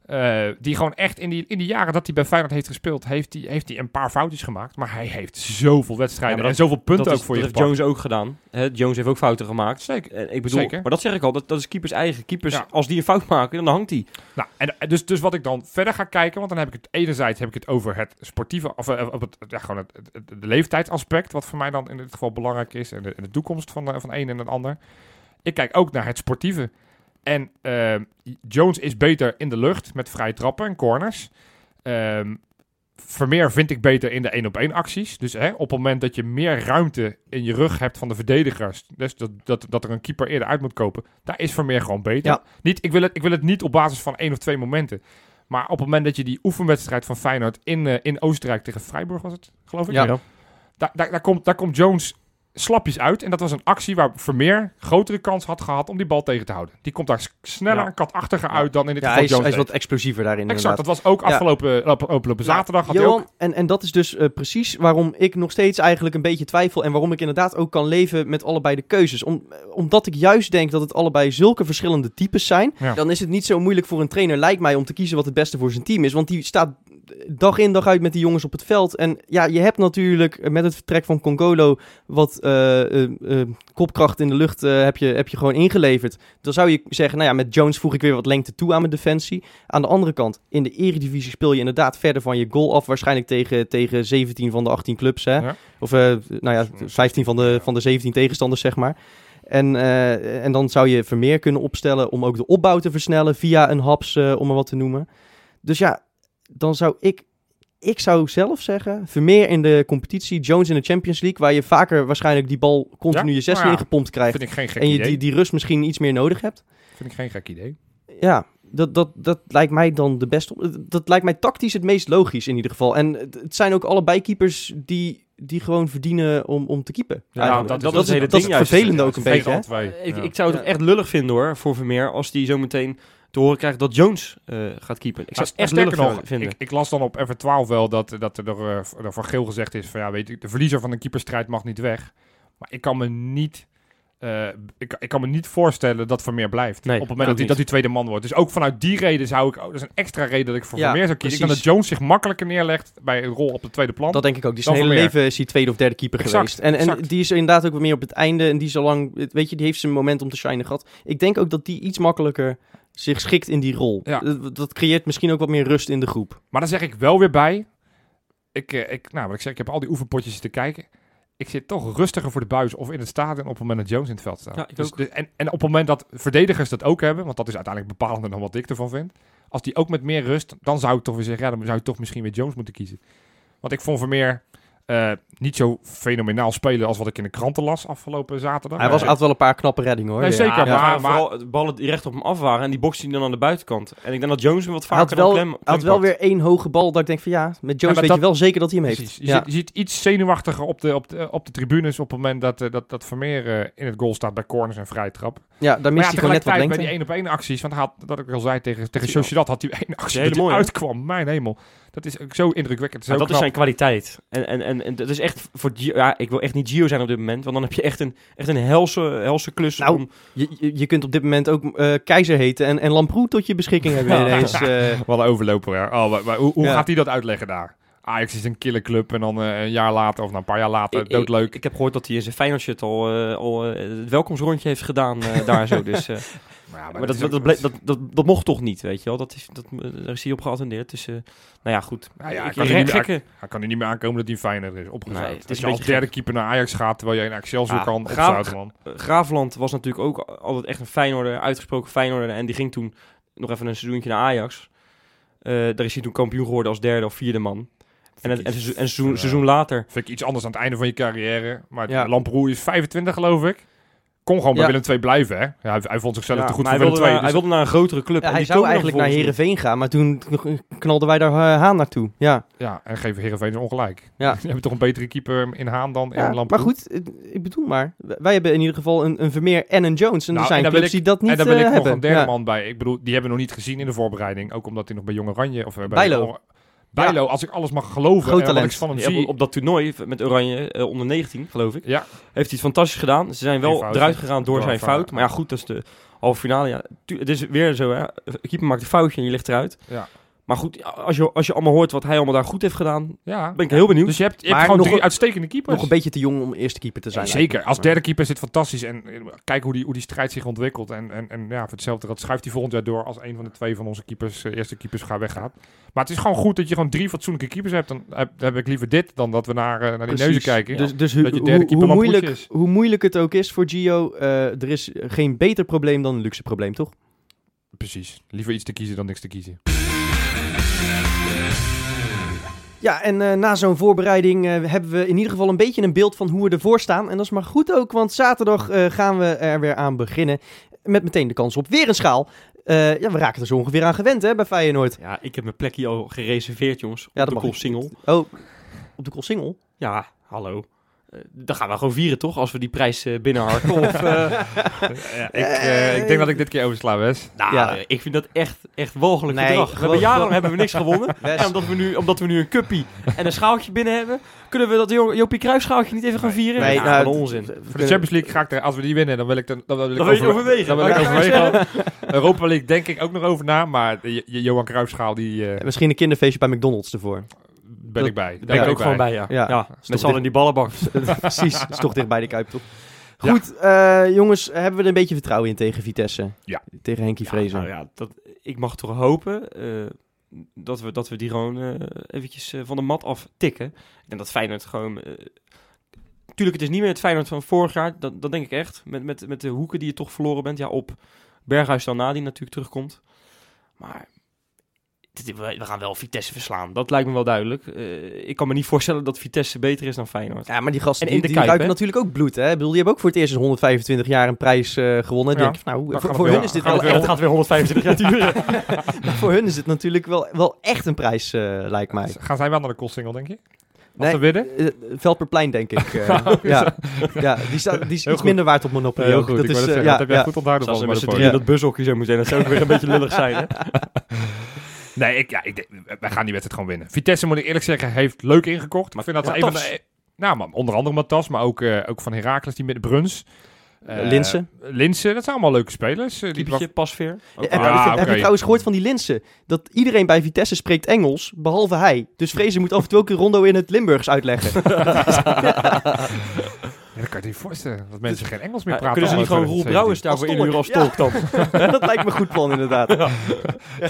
[SPEAKER 3] Eh, die gewoon echt in die, in die jaren dat hij bij Feyenoord heeft gespeeld, heeft hij, heeft hij een paar foutjes gemaakt. Maar hij heeft zoveel wedstrijden
[SPEAKER 4] Ja,
[SPEAKER 3] en zoveel punten ook
[SPEAKER 4] is,
[SPEAKER 3] voor je
[SPEAKER 4] dat heeft
[SPEAKER 3] gepakt.
[SPEAKER 4] Jones ook gedaan. Hè, Jones heeft ook fouten gemaakt.
[SPEAKER 3] Zeker.
[SPEAKER 4] En ik bedoel,
[SPEAKER 3] Zeker.
[SPEAKER 4] maar dat zeg ik al, dat, dat is keepers eigen. Keepers,
[SPEAKER 3] Ja.
[SPEAKER 4] als die een fout maken, dan hangt hij.
[SPEAKER 3] Nou, en, en dus, dus wat ik dan verder ga kijken, want dan heb ik het enerzijds heb ik het over het sportieve, of eh, op het, ja, gewoon het, het, het- de leeftijdsaspect, wat voor mij dan in dit geval belangrijk is, en de, en de toekomst van, de, van een en het ander. Ik kijk ook naar het sportieve. En eh, Jones is beter in de lucht met vrije trappen en corners. Ehm, Vermeer vind ik beter in de 1 op 1 acties. Dus hè, op het moment dat je meer ruimte in je rug hebt van de verdedigers. Dus dat, dat, dat er een keeper eerder uit moet kopen. Daar is Vermeer gewoon beter.
[SPEAKER 2] Ja.
[SPEAKER 3] Niet, ik, wil het, ik wil het niet op basis van één of twee momenten. Maar op het moment dat je die oefenwedstrijd van Feyenoord in, eh, in Oostenrijk tegen Freiburg was het, geloof ik.
[SPEAKER 2] Ja.
[SPEAKER 3] Daar, daar, daar, komt, daar komt Jones slapjes uit. En dat was een actie waar Vermeer grotere kans had gehad om die bal tegen te houden. Die komt daar sneller
[SPEAKER 4] Ja.
[SPEAKER 3] en katachtiger uit dan in dit
[SPEAKER 2] Ja,
[SPEAKER 3] geval
[SPEAKER 2] hij is,
[SPEAKER 3] Jones
[SPEAKER 2] hij is wat explosiever daarin
[SPEAKER 3] Exact,
[SPEAKER 2] inderdaad.
[SPEAKER 3] dat was ook afgelopen, op- afgelopen zaterdag. Had hij ook,
[SPEAKER 2] en, en dat is dus eh, precies waarom ik nog steeds eigenlijk een beetje twijfel. En waarom ik inderdaad ook kan leven met allebei de keuzes. Om, eh, omdat ik juist denk dat het allebei zulke verschillende types zijn. Dan is het niet zo moeilijk voor een trainer, lijkt mij, om te kiezen wat het beste voor zijn team is. Want die staat dag in dag uit met die jongens op het veld. En ja, je hebt natuurlijk eh, met het vertrek van Congolo wat eh, eh, kopkracht in de lucht heb, je, heb je gewoon ingeleverd. Dan zou je zeggen, nou ja, met Jones voeg ik weer wat lengte toe aan mijn defensie. Aan de andere kant, in de eredivisie speel je inderdaad verder van je goal af. Waarschijnlijk tegen, tegen 17 van de 18 clubs, hè?
[SPEAKER 3] Ja.
[SPEAKER 2] Of nou ja, 15 van de, van de 17 tegenstanders, zeg maar. En, en dan zou je Vermeer kunnen opstellen om ook de opbouw te versnellen via een haps, om maar wat te noemen. Dus ja, dan zou ik... Ik zou zelf zeggen, Vermeer in de competitie, Jones in de Champions League, waar je vaker waarschijnlijk die bal continu
[SPEAKER 3] Ja?
[SPEAKER 2] je 16
[SPEAKER 3] Nou ja,
[SPEAKER 2] ingepompt krijgt.
[SPEAKER 3] vind ik geen gek
[SPEAKER 2] En je
[SPEAKER 3] idee.
[SPEAKER 2] die, die rust misschien iets meer nodig hebt.
[SPEAKER 3] Vind ik geen gek idee.
[SPEAKER 2] Ja, dat, dat, dat lijkt mij dan de beste. Dat lijkt mij tactisch het meest logisch in ieder geval. En het het zijn ook allebei keepers die, die gewoon verdienen om, om te keepen.
[SPEAKER 3] Ja,
[SPEAKER 4] dat-
[SPEAKER 2] dat,
[SPEAKER 4] dat
[SPEAKER 2] is
[SPEAKER 4] is
[SPEAKER 2] het,
[SPEAKER 4] het
[SPEAKER 2] dat is
[SPEAKER 4] ding
[SPEAKER 2] het
[SPEAKER 4] juist.
[SPEAKER 2] vervelende ook een beetje. hè?
[SPEAKER 4] Ik, ik zou het
[SPEAKER 2] Ja.
[SPEAKER 4] echt lullig vinden hoor, voor Vermeer, als die zo meteen te horen krijgt dat Jones eh, gaat keepen. Ik zou
[SPEAKER 3] Nou,
[SPEAKER 4] het echt
[SPEAKER 3] sterker
[SPEAKER 4] lullig
[SPEAKER 3] nog,
[SPEAKER 4] vinden.
[SPEAKER 3] ik, ik las dan op F12 wel dat, dat er eh, Van Geel gezegd is van ja, weet je, de verliezer van een keeperstrijd mag niet weg. Maar ik kan me niet, eh, ik, ik kan me niet voorstellen dat Vermeer blijft.
[SPEAKER 4] Nee,
[SPEAKER 3] op het moment dat hij, dat hij tweede man wordt. Dus ook vanuit die reden zou ik, oh, dat is een extra reden dat ik voor
[SPEAKER 2] Ja,
[SPEAKER 3] Vermeer zou kiezen. Ik denk dat Jones zich makkelijker neerlegt bij een rol op de tweede plan.
[SPEAKER 2] Dat denk ik ook. Die zijn hele
[SPEAKER 3] Vermeer.
[SPEAKER 2] leven is hij tweede of derde keeper
[SPEAKER 3] Exact,
[SPEAKER 2] geweest. En, en die is inderdaad ook meer op het einde. En die is al lang, weet je, die heeft zijn moment om te shinen gehad. Ik denk ook dat die iets makkelijker zich schikt in die rol.
[SPEAKER 3] Ja.
[SPEAKER 2] Dat, dat creëert misschien ook wat meer rust in de groep.
[SPEAKER 3] Maar dan zeg ik wel weer bij. Ik, eh, ik, nou, wat ik zeg, ik heb al die oefenpotjes zitten kijken. Ik zit toch rustiger voor de buis of in het stadion op het moment dat Jones in het veld staat.
[SPEAKER 4] Ja, ik
[SPEAKER 3] dus, en, en op het moment dat verdedigers dat ook hebben, want dat is uiteindelijk bepalender dan wat ik ervan vind. Als die ook met meer rust, dan zou ik toch weer zeggen, ja, dan zou je toch misschien weer Jones moeten kiezen. Want ik vond Vermeer eh niet zo fenomenaal spelen als wat ik in de kranten las afgelopen zaterdag.
[SPEAKER 2] Hij was, had wel een paar knappe reddingen hoor.
[SPEAKER 3] Nee,
[SPEAKER 2] Ja.
[SPEAKER 3] zeker,
[SPEAKER 4] Ja,
[SPEAKER 3] maar-
[SPEAKER 4] maar,
[SPEAKER 3] maar-
[SPEAKER 4] vooral de ballen die recht op hem af waren en die bokste hij dan aan de buitenkant. En ik denk dat Jones hem wat
[SPEAKER 2] Hij had
[SPEAKER 4] vaker
[SPEAKER 2] wel,
[SPEAKER 4] dan klem,
[SPEAKER 2] hij had wel weer één hoge bal dat ik denk van ja, met Jones weet
[SPEAKER 3] dat-
[SPEAKER 2] je wel zeker dat hij hem heeft.
[SPEAKER 3] Precies. Je,
[SPEAKER 2] Ja.
[SPEAKER 3] ziet, je ziet iets zenuwachtiger op de, op de, op de tribunes op het moment dat, eh, dat, dat Vermeer eh, in het goal staat bij corners en vrije trap.
[SPEAKER 2] ja, daar
[SPEAKER 3] Maar
[SPEAKER 2] mist
[SPEAKER 3] ja,
[SPEAKER 2] hij gewoon net wat
[SPEAKER 3] tegelijkertijd
[SPEAKER 2] lengte.
[SPEAKER 3] bij die één op één acties, want hij had, dat ik al zei tegen, tegen Sociedad, had hij één actie
[SPEAKER 4] Hele
[SPEAKER 3] dat hij
[SPEAKER 4] mooie, hè?
[SPEAKER 3] uitkwam. Mijn hemel. Dat is ook zo indrukwekkend.
[SPEAKER 4] Maar
[SPEAKER 3] Zo
[SPEAKER 4] dat is zijn kwaliteit. En, en, en, en dat is echt voor Gio, ja, ik wil echt niet Gio zijn op dit moment, want dan heb je echt een, echt een helse, helse klus.
[SPEAKER 2] Nou,
[SPEAKER 4] om,
[SPEAKER 2] Je, je, je kunt op dit moment ook eh, keizer heten en, en Lamproe tot je beschikking hebben
[SPEAKER 4] Ja. [LAUGHS]
[SPEAKER 2] ineens. eh.
[SPEAKER 3] Wat een overloper. hè. Oh, maar, maar hoe hoe
[SPEAKER 2] Ja.
[SPEAKER 3] gaat hij dat uitleggen daar? Ajax is een kille club en dan eh, een jaar later of nou, een paar jaar later
[SPEAKER 4] ik, ik,
[SPEAKER 3] doodleuk.
[SPEAKER 4] ik heb gehoord dat hij in zijn Feyenoord al, eh, al eh, het welkomsrondje heeft gedaan [LAUGHS] daar zo. Dus,
[SPEAKER 3] maar ja,
[SPEAKER 4] maar dat, dat,
[SPEAKER 3] ook-
[SPEAKER 4] dat, dat, mocht toch niet, weet je wel. Dat is, dat, daar is hij op geattendeerd. Dus, nou ja, goed.
[SPEAKER 3] Ja,
[SPEAKER 4] Ik-
[SPEAKER 3] kan hij niet
[SPEAKER 4] gekke,
[SPEAKER 3] Hij kan er niet meer aankomen dat hij Feyenoord is opgezet.
[SPEAKER 4] Nee, het is
[SPEAKER 3] je als derde keeper naar Ajax gaat, terwijl je in Excelsior
[SPEAKER 4] Ja,
[SPEAKER 3] kan, opzouten man.
[SPEAKER 4] Graafland was natuurlijk ook altijd echt een Feyenoorder, uitgesproken Feyenoorder. En die ging toen nog even een seizoentje naar Ajax. Daar is hij toen kampioen geworden als derde of vierde man. En, het, en, seizoen, en
[SPEAKER 3] iets-
[SPEAKER 4] seizoen,
[SPEAKER 3] ja.
[SPEAKER 4] seizoen later.
[SPEAKER 3] Vind ik iets anders aan het einde van je carrière. Maar
[SPEAKER 2] Ja.
[SPEAKER 3] Lamproe is 25 geloof ik. Kon gewoon bij
[SPEAKER 2] Ja.
[SPEAKER 3] Willem II blijven hè. Ja, hij, hij vond zichzelf
[SPEAKER 4] Ja,
[SPEAKER 3] te goed voor
[SPEAKER 4] hij,
[SPEAKER 3] Willem
[SPEAKER 4] wilde
[SPEAKER 3] II.
[SPEAKER 4] naar, hij
[SPEAKER 3] dus-
[SPEAKER 4] wilde naar een grotere club.
[SPEAKER 2] Ja,
[SPEAKER 4] en
[SPEAKER 2] hij
[SPEAKER 4] die
[SPEAKER 2] zou eigenlijk naar Herenveen gaan, maar toen knalden wij daar eh, Haan naartoe. Ja,
[SPEAKER 3] Ja, en geven Heerenveen ongelijk.
[SPEAKER 2] Ja. [LAUGHS]
[SPEAKER 3] Die hebben toch een betere keeper in Haan dan
[SPEAKER 2] ja
[SPEAKER 3] in Lamproe.
[SPEAKER 2] maar goed, eh, ik bedoel maar. Wij hebben in ieder geval een, een Vermeer en een Jones. En
[SPEAKER 3] Nou,
[SPEAKER 2] er zijn
[SPEAKER 3] en daar wil
[SPEAKER 2] clubs
[SPEAKER 3] ik-
[SPEAKER 2] die dat niet
[SPEAKER 3] en daar wil
[SPEAKER 2] eh,
[SPEAKER 3] ik nog
[SPEAKER 2] hebben.
[SPEAKER 3] een derde
[SPEAKER 2] Ja.
[SPEAKER 3] man bij. Ik bedoel, die hebben we nog niet gezien in de voorbereiding. Ook omdat hij nog bij Jong Oranje... Of, eh, bij
[SPEAKER 2] Bijlo.
[SPEAKER 3] Bijlo, als ik alles mag geloven.
[SPEAKER 2] Groot
[SPEAKER 3] en wat
[SPEAKER 2] talent.
[SPEAKER 3] ik van hem
[SPEAKER 4] Ja,
[SPEAKER 3] zie.
[SPEAKER 4] op, op dat toernooi met Oranje eh, onder 19, geloof ik.
[SPEAKER 3] Ja,
[SPEAKER 4] Heeft hij het fantastisch gedaan. Ze zijn wel
[SPEAKER 3] fout.
[SPEAKER 4] eruit gegaan door
[SPEAKER 3] Door
[SPEAKER 4] zijn fout. Maar ja, goed, dat is de halve finale. Ja, het is weer zo, hè. De keeper maakt een foutje en je ligt eruit.
[SPEAKER 3] ja.
[SPEAKER 4] Maar goed, als je, als je allemaal hoort wat hij allemaal daar goed heeft gedaan,
[SPEAKER 3] ja.
[SPEAKER 4] ben ik heel benieuwd.
[SPEAKER 3] Dus je hebt, je hebt gewoon
[SPEAKER 2] nog
[SPEAKER 3] drie
[SPEAKER 2] een-
[SPEAKER 3] uitstekende keepers.
[SPEAKER 2] Nog een beetje te jong om eerste keeper te zijn.
[SPEAKER 3] Zeker, als derde keeper is het fantastisch. En eh, kijk hoe die, hoe die strijd zich ontwikkelt. En, en, en ja, voor hetzelfde dat schuift hij volgend jaar door als een van de twee van onze keepers, eh, eerste keepers gaat weggaat. Maar het is gewoon goed dat je gewoon drie fatsoenlijke keepers hebt. Dan heb, dan heb ik liever dit dan dat we naar, eh, naar die
[SPEAKER 2] Precies.
[SPEAKER 3] neuzen kijken.
[SPEAKER 2] Dus, dus
[SPEAKER 3] Dat je
[SPEAKER 2] hoe,
[SPEAKER 3] derde keeper
[SPEAKER 2] hoe, moeilijk,
[SPEAKER 3] is.
[SPEAKER 2] hoe moeilijk het ook is voor Gio, eh, er is geen beter probleem dan een luxe probleem, toch?
[SPEAKER 3] Precies. Liever iets te kiezen dan niks te kiezen.
[SPEAKER 2] Ja, en eh, na zo'n voorbereiding eh, hebben we in ieder geval een beetje een beeld van hoe we ervoor staan. En dat is maar goed ook, want zaterdag eh, gaan we er weer aan beginnen. Met meteen de kans op weer een schaal. Ja, we raken er zo ongeveer aan gewend hè, bij Feyenoord.
[SPEAKER 4] Ja, ik heb mijn plekje al gereserveerd, jongens.
[SPEAKER 2] Ja,
[SPEAKER 4] op
[SPEAKER 2] dat
[SPEAKER 4] de.
[SPEAKER 2] Oh, op de Koolsingel?
[SPEAKER 4] Ja, hallo. Eh, dan gaan we gewoon vieren, toch? Als we die prijs eh, binnenharken. of, eh, [LAUGHS]
[SPEAKER 3] Ja, ik, eh, ik denk dat ik dit keer oversla, Wes.
[SPEAKER 4] nou,
[SPEAKER 2] Ja.
[SPEAKER 4] ik vind dat echt, echt walgelijk
[SPEAKER 2] Nee,
[SPEAKER 4] gedrag. We hebben jarenlang hebben we niks gewonnen. [LAUGHS] En omdat we, nu, omdat we nu een cuppie en een schaaltje binnen hebben, kunnen we dat Jo- Jopie niet even gaan vieren?
[SPEAKER 2] Nee, nou,
[SPEAKER 4] een onzin.
[SPEAKER 3] Voor de Champions League ga ik er, als we die winnen, dan wil ik, dan, dan wil ik,
[SPEAKER 4] Dan
[SPEAKER 3] over-
[SPEAKER 4] overwegen.
[SPEAKER 3] Dan wil ik
[SPEAKER 4] Oké.
[SPEAKER 3] overwegen. Europa League denk ik ook nog over na, maar de, Johan Cruijffschaal, die eh,
[SPEAKER 2] Misschien een kinderfeestje bij McDonald's ervoor.
[SPEAKER 3] Ben
[SPEAKER 2] Dat-
[SPEAKER 3] ik bij.
[SPEAKER 4] Daar ben ik ook gewoon bij, ja.
[SPEAKER 2] Ja.
[SPEAKER 4] ja. Met z'n allen in die ballenbak. [LAUGHS] [LAUGHS]
[SPEAKER 2] Precies, dat is toch dicht bij de Kuip, toch?
[SPEAKER 3] Ja.
[SPEAKER 2] Goed, eh, jongens, hebben we er een beetje vertrouwen in tegen Vitesse?
[SPEAKER 3] Ja.
[SPEAKER 2] Tegen Henkie Vrezen.
[SPEAKER 4] nou ja, dat, ik mag toch hopen eh, dat, we, dat we die gewoon eh, eventjes van de mat af tikken. Ik denk dat Feyenoord gewoon... eh, tuurlijk, het is niet meer het Feyenoord van vorig jaar. Dat, dat denk ik echt. Met, met, met de hoeken die je toch verloren bent. Ja, op Berghuis dan na, die natuurlijk terugkomt. Maar we gaan wel Vitesse verslaan. Dat lijkt me wel duidelijk. Eh, ik kan me niet voorstellen dat Vitesse beter is dan Feyenoord.
[SPEAKER 2] Ja, maar die gasten
[SPEAKER 4] En in
[SPEAKER 2] die,
[SPEAKER 4] de
[SPEAKER 2] die
[SPEAKER 4] Kuip,
[SPEAKER 2] ruiken natuurlijk ook bloed. Hè? Ik bedoel, die hebben ook voor het eerst in 125 jaar een prijs eh, gewonnen. Dan
[SPEAKER 3] Ja.
[SPEAKER 2] denk ik, nou, voor, hun is dit
[SPEAKER 3] gaat
[SPEAKER 2] wel
[SPEAKER 3] het
[SPEAKER 2] echt,
[SPEAKER 4] gaat weer 125 jaar duren. [LAUGHS]
[SPEAKER 2] voor hun is dit natuurlijk wel, wel echt een prijs, eh, lijkt mij.
[SPEAKER 3] Gaan zij wel naar de Koolsingel, denk je? Als
[SPEAKER 2] Nee,
[SPEAKER 3] ze winnen?
[SPEAKER 2] Veldperplein, denk ik. eh. [LAUGHS] ja. ja, die, staat, die is
[SPEAKER 3] Heel
[SPEAKER 2] iets
[SPEAKER 3] goed.
[SPEAKER 2] minder waard op Monopoly.
[SPEAKER 3] Heel
[SPEAKER 2] ook.
[SPEAKER 3] goed,
[SPEAKER 2] Dat
[SPEAKER 3] ik
[SPEAKER 2] is,
[SPEAKER 3] zeggen,
[SPEAKER 2] ja,
[SPEAKER 3] dat heb jij
[SPEAKER 2] ja.
[SPEAKER 3] goed onthouden
[SPEAKER 4] Als
[SPEAKER 3] van
[SPEAKER 4] ze met z'n drieën dat bushokje zo moeten zijn, dat zou ook weer een beetje lullig zijn. Hè? [LAUGHS]
[SPEAKER 3] Nee, ik, ja, ik, denk- wij gaan die wedstrijd gewoon winnen. Vitesse, moet ik eerlijk zeggen, heeft leuk ingekocht.
[SPEAKER 4] Maar-
[SPEAKER 3] ik vind dat
[SPEAKER 4] ja,
[SPEAKER 3] ze een van
[SPEAKER 4] Matas.
[SPEAKER 3] de... Nou, maar onder andere Matas, maar ook, eh, ook van Herakles, die met de Bruns. Eh,
[SPEAKER 2] Linsen.
[SPEAKER 3] Linsen, dat zijn allemaal leuke spelers. eh, die
[SPEAKER 4] pasveer.
[SPEAKER 2] Ja,
[SPEAKER 4] Ook
[SPEAKER 2] heb,
[SPEAKER 3] Ah,
[SPEAKER 2] heb- heb
[SPEAKER 3] oké.
[SPEAKER 2] je trouwens gehoord van die Linsen? Dat iedereen bij Vitesse spreekt Engels, behalve hij. Dus Vrezen moet af en toe ook een rondo in het Limburgs uitleggen. [LAUGHS] [LAUGHS]
[SPEAKER 3] Ja, dat kan je niet voorstellen. Dat mensen geen Engels meer praten.
[SPEAKER 4] kunnen ze niet gewoon Roel Brouwers
[SPEAKER 3] 2017?
[SPEAKER 4] daarvoor
[SPEAKER 2] Als
[SPEAKER 4] inhuren als
[SPEAKER 2] tolk.
[SPEAKER 4] dan? [LAUGHS]
[SPEAKER 2] dat lijkt me een goed plan, inderdaad.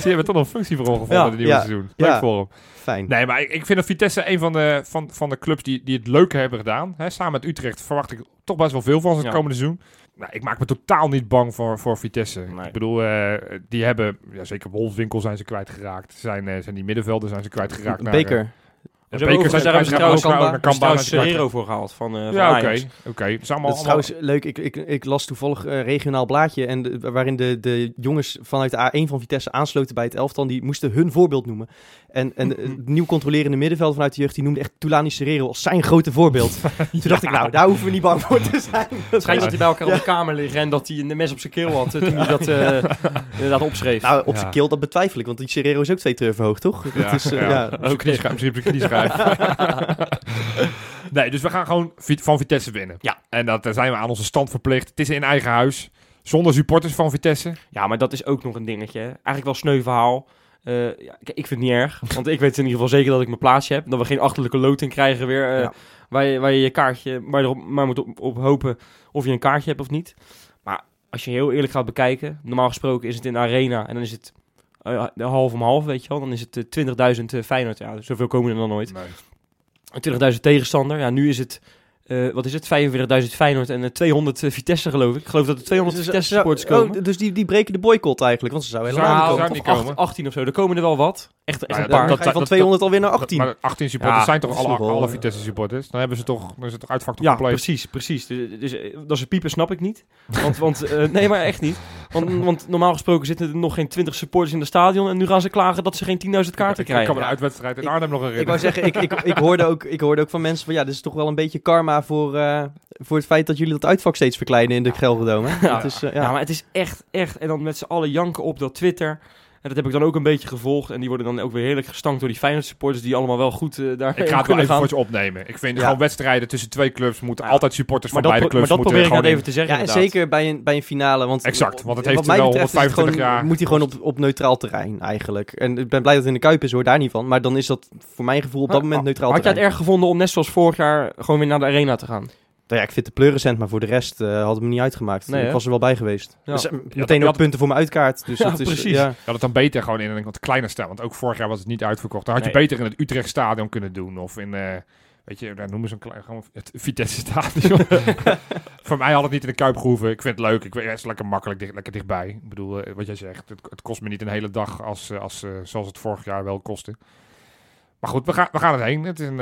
[SPEAKER 3] Ze hebben toch nog een functie voor hem gevonden
[SPEAKER 2] Ja,
[SPEAKER 3] in het nieuwe
[SPEAKER 2] ja,
[SPEAKER 3] seizoen. Leuk
[SPEAKER 2] ja.
[SPEAKER 3] voor hem.
[SPEAKER 2] Fijn.
[SPEAKER 3] Nee, maar ik, ik vind dat Vitesse een van de, van, van de clubs die, die het leuke hebben gedaan. Hè, samen met Utrecht verwacht ik toch best wel veel van ze het
[SPEAKER 4] Ja.
[SPEAKER 3] komende seizoen. Nou, ik maak me totaal niet bang voor, voor Vitesse.
[SPEAKER 4] Nee.
[SPEAKER 3] Ik bedoel, eh, die hebben, ja, zeker Wolfswinkel zijn ze kwijtgeraakt. Zijn, eh, zijn die middenvelden zijn ze kwijtgeraakt. naar,
[SPEAKER 2] Beker.
[SPEAKER 3] De
[SPEAKER 4] Ze
[SPEAKER 3] bekers
[SPEAKER 4] overigens-
[SPEAKER 3] zijn
[SPEAKER 4] daar hebben ze
[SPEAKER 3] trouwens naar Kamba naar
[SPEAKER 4] Serrero voor gehaald van, eh van
[SPEAKER 3] Ja, oké. Oké. Het is allemaal...
[SPEAKER 2] Dat is
[SPEAKER 3] allemaal-
[SPEAKER 2] trouwens leuk. Ik, ik, ik las toevallig een regionaal blaadje en de- waarin de, de jongens vanuit de A1 van Vitesse aansloten bij het elftal. Die moesten hun voorbeeld noemen. En, en het [LAUGHS] nieuw controlerende middenveld vanuit de jeugd, die noemde echt Tulani Serrero als zijn grote voorbeeld. [LAUGHS] Toen dacht ik, nou, daar hoeven we niet bang voor te zijn. [LAUGHS]
[SPEAKER 4] Het schijnt dat hij bij elkaar op de kamer liggen en dat hij een mes op zijn keel had eh, toen hij dat eh, inderdaad opschreef.
[SPEAKER 2] Nou, op
[SPEAKER 3] Ja.
[SPEAKER 2] zijn keel, dat betwijfel ik, want die Serrero is ook twee treur verhoogd, toch? Dat is, ja.
[SPEAKER 3] Ook misschien op. [LAUGHS] nee, dus we gaan gewoon van Vitesse winnen.
[SPEAKER 4] Ja.
[SPEAKER 3] En dat, daar zijn we aan onze stand verplicht. Het is in eigen huis. Zonder supporters van Vitesse.
[SPEAKER 4] Ja, maar dat is ook nog een dingetje. hè. Eigenlijk wel sneu verhaal. Eh, ja, ik vind het niet erg. Want ik weet in ieder geval zeker dat ik mijn plaatsje heb. Dat we geen achterlijke loting krijgen weer. eh,
[SPEAKER 2] Ja.
[SPEAKER 4] waar, je, waar je je kaartje maar, erop, maar moet op, op hopen of je een kaartje hebt of niet. Maar als je heel eerlijk gaat bekijken. Normaal gesproken is het in de arena. En dan is het eh, half om half, weet je wel. Dan is het eh, 20.000 eh, Feyenoord. Ja, zoveel komen er dan nooit.
[SPEAKER 3] Nee.
[SPEAKER 4] 20.000 tegenstander. Ja, nu is het... eh, wat is het? 45.000 Feyenoord en eh, 200 eh, Vitesse geloof ik. Ik geloof dat er 200
[SPEAKER 2] Dus,
[SPEAKER 4] Vitesse
[SPEAKER 2] eh,
[SPEAKER 4] supporters
[SPEAKER 2] oh,
[SPEAKER 4] komen.
[SPEAKER 2] dus die, die breken de boycott eigenlijk, want ze zouden helemaal
[SPEAKER 3] Zou-
[SPEAKER 2] niet
[SPEAKER 3] zou
[SPEAKER 2] komen.
[SPEAKER 3] niet
[SPEAKER 4] Of
[SPEAKER 3] komen.
[SPEAKER 4] 8, 18 of zo. Er komen er wel wat. Echt, echt
[SPEAKER 3] ja,
[SPEAKER 4] een paar.
[SPEAKER 3] dat-
[SPEAKER 2] ga je van
[SPEAKER 3] dat-
[SPEAKER 2] 200 alweer naar 18.
[SPEAKER 3] Maar 18 supporters
[SPEAKER 4] Ja,
[SPEAKER 3] zijn toch alle,
[SPEAKER 2] wel,
[SPEAKER 3] alle
[SPEAKER 2] eh,
[SPEAKER 3] Vitesse supporters? Dan hebben ze toch, dan is het toch uitvak
[SPEAKER 4] ja,
[SPEAKER 3] compleet.
[SPEAKER 4] precies, precies. Dus, dus, eh, dat is een pieper, snap ik niet. Want, want eh, nee, maar echt niet. Want, want normaal gesproken zitten er nog geen 20 supporters in het stadion. En nu gaan ze klagen dat ze geen 10.000 kaarten
[SPEAKER 3] Ik, ik
[SPEAKER 4] krijgen.
[SPEAKER 3] kan me de uitwedstrijd in
[SPEAKER 2] Ik-
[SPEAKER 3] Arnhem nog
[SPEAKER 2] Ik
[SPEAKER 3] herinneren.
[SPEAKER 2] wou zeggen, ik, ik, ik, hoorde ook, ik hoorde ook van mensen van ja, dit is toch wel een beetje karma voor, eh, voor het feit dat jullie dat uitvak steeds verkleinen in de Gelredome.
[SPEAKER 4] Ja.
[SPEAKER 2] Het is, eh,
[SPEAKER 4] ja.
[SPEAKER 2] ja.
[SPEAKER 4] maar het is echt, echt. En dan met z'n allen janken op dat Twitter. En dat heb ik dan ook een beetje gevolgd. En die worden dan ook weer heerlijk gestankt door die Feyenoord supporters. Die allemaal wel goed eh, daar
[SPEAKER 3] Ik ga het wel even
[SPEAKER 4] gaan.
[SPEAKER 3] voor je opnemen. Ik vind
[SPEAKER 2] Ja.
[SPEAKER 3] gewoon wedstrijden tussen twee clubs moeten
[SPEAKER 4] Ja.
[SPEAKER 3] altijd supporters
[SPEAKER 4] Maar
[SPEAKER 3] van
[SPEAKER 4] dat,
[SPEAKER 3] beide
[SPEAKER 4] pro- maar
[SPEAKER 3] clubs
[SPEAKER 4] dat
[SPEAKER 3] moeten
[SPEAKER 4] probeer ik even te zeggen
[SPEAKER 2] Ja, en zeker bij een, bij een finale. Want,
[SPEAKER 3] Exact, want het heeft wel
[SPEAKER 2] betreft is het
[SPEAKER 3] 125
[SPEAKER 2] gewoon-
[SPEAKER 3] jaar.
[SPEAKER 2] Moet hij gewoon op, op neutraal terrein eigenlijk. En ik ben blij dat het in de Kuip is hoor, daar niet van. Maar dan is dat voor mijn gevoel op dat moment neutraal
[SPEAKER 4] Had jij het
[SPEAKER 2] terrein.
[SPEAKER 4] erg gevonden om net zoals vorig jaar gewoon weer naar de arena te gaan?
[SPEAKER 2] Nou ja, ik vind de pleurencent, maar voor de rest eh, had het me niet uitgemaakt.
[SPEAKER 4] Nee,
[SPEAKER 2] ik was er wel bij geweest.
[SPEAKER 4] Ja.
[SPEAKER 2] Dus, eh,
[SPEAKER 3] Ja,
[SPEAKER 2] meteen ook punten voor mijn uitkaart. Dus
[SPEAKER 4] Ja,
[SPEAKER 2] dat is,
[SPEAKER 4] precies.
[SPEAKER 2] Ja.
[SPEAKER 3] Je had het dan beter gewoon in een wat kleiner stadion. Want ook vorig jaar was het niet uitverkocht. Dan had je
[SPEAKER 4] Nee.
[SPEAKER 3] beter in het Utrecht stadion kunnen doen. Of in, eh, weet je, daar noemen ze een klein, gewoon het Vitesse stadion. [LAUGHS] Voor mij had het niet in de Kuip gehoeven. Ik vind het leuk. Ik weet, het is lekker makkelijk, dicht, lekker dichtbij. Ik bedoel, wat jij zegt. Het, het kost me niet een hele dag als, als, zoals het vorig jaar wel kostte. Maar goed, we gaan, we gaan het heen. Het is een